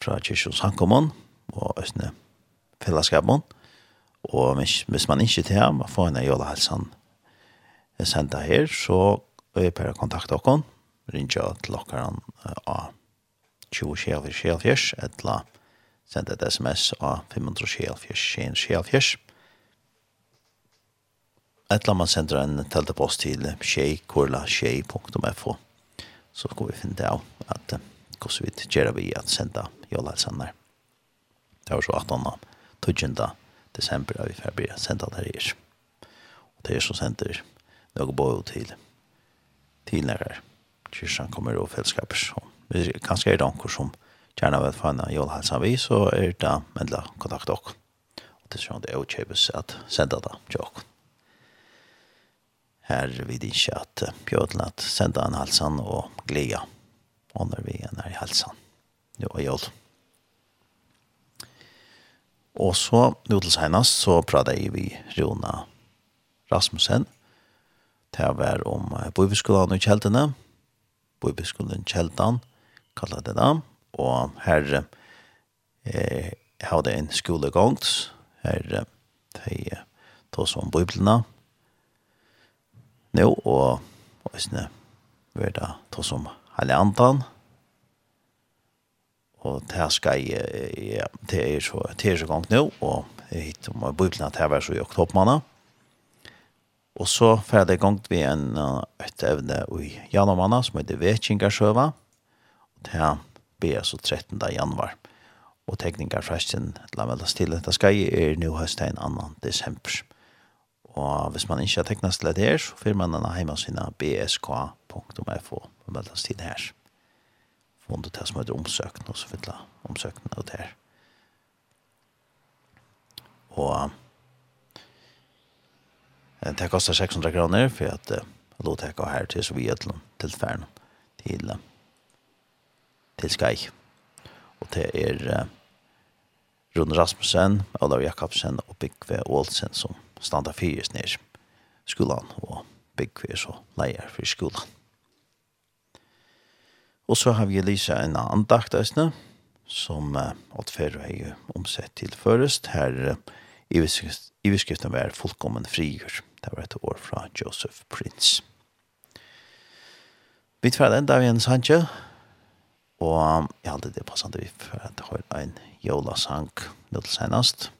fra Kyrkjøs Hankommon og Øysni fellesskapen. Og hvis hvis man ikke til ham får en jolahelsan senda her, så er jeg bare å kontakte dere rinja til okkaren av 20-24-24, eller send et sms av 524-24-24. eller man sender en teltepost til tjejkorla.tjej.fo så skal vi finne det av at hvordan vi gjør vi at senda jolhelsander. Det var så 18. 12. desember er vi ferdig å senda det her. Og det er så sender noe både til til tidligere kyrkjan kommer og fellesskaper som vi kanskje er det anker som gjerne vil få en jolhalsen vi, så er det mellom kontakt dere. og det er sånn det er jo kjøpes at sende det til dere. Her vil det ikke at bjødlen at sende en halsen og glede under vi en er i halsen. Jo, og jol. Og så, nå til senest, så pratet jeg vi Rona Rasmussen, Det var om Bøyveskolan i Kjeltene, bøybeskolen Kjeldan, kallet det da, Og her eh, har det en skolegongs, her de tog som bøyblene, Nå, og Øsne vil det tog som om antan, Og det skal jeg, ja, det er så, det er så gang nå, og jeg hittar om bibelna til å være så i oktobermannet. Og så fer det gongt vi en uh, et evne i januarmanna som heter Vekingarsøva. Og det her blir så 13. januar. Og tekningar fresten, la meg stille, det skal jeg er nå høsten 2. desember. Og hvis man ikke har teknet til det her, så får man denne hjemmesiden bsk.fo og melder oss til her. Få det som heter omsøkende, og så fyller omsøkende ut her. Og Det kostar 600 kronor för att låta jag gå här till Sovjetlund, till Färn, till, till Sky. Och det är Rune Rasmussen, Olav Jakobsen och Bygve Olsen som standa fyrt ner skolan og Bygve är så leier för skolan. Och så har vi Lisa en andakt æsne som uh, åt förra är omsett till förrest. her uh, i beskriften var fullkommen frigjord. Det var et år fra Joseph Prince. Vi tver enda vi en sanje, og jeg hadde det passende vi for at det har en jolasang nå til senest.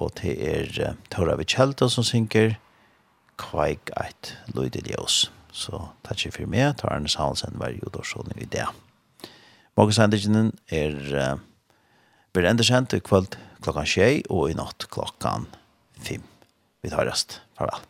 Og det er Tora Vichelta som synker Kveik eit Løydeljøs. Så takk for meg, tar Arne Sahnsen var jordårsånden i det. Morgensendingen er uh, blir enda kjent i kveld klokkan 6 og i natt klokkan 5. Vi tar rest. Farvel.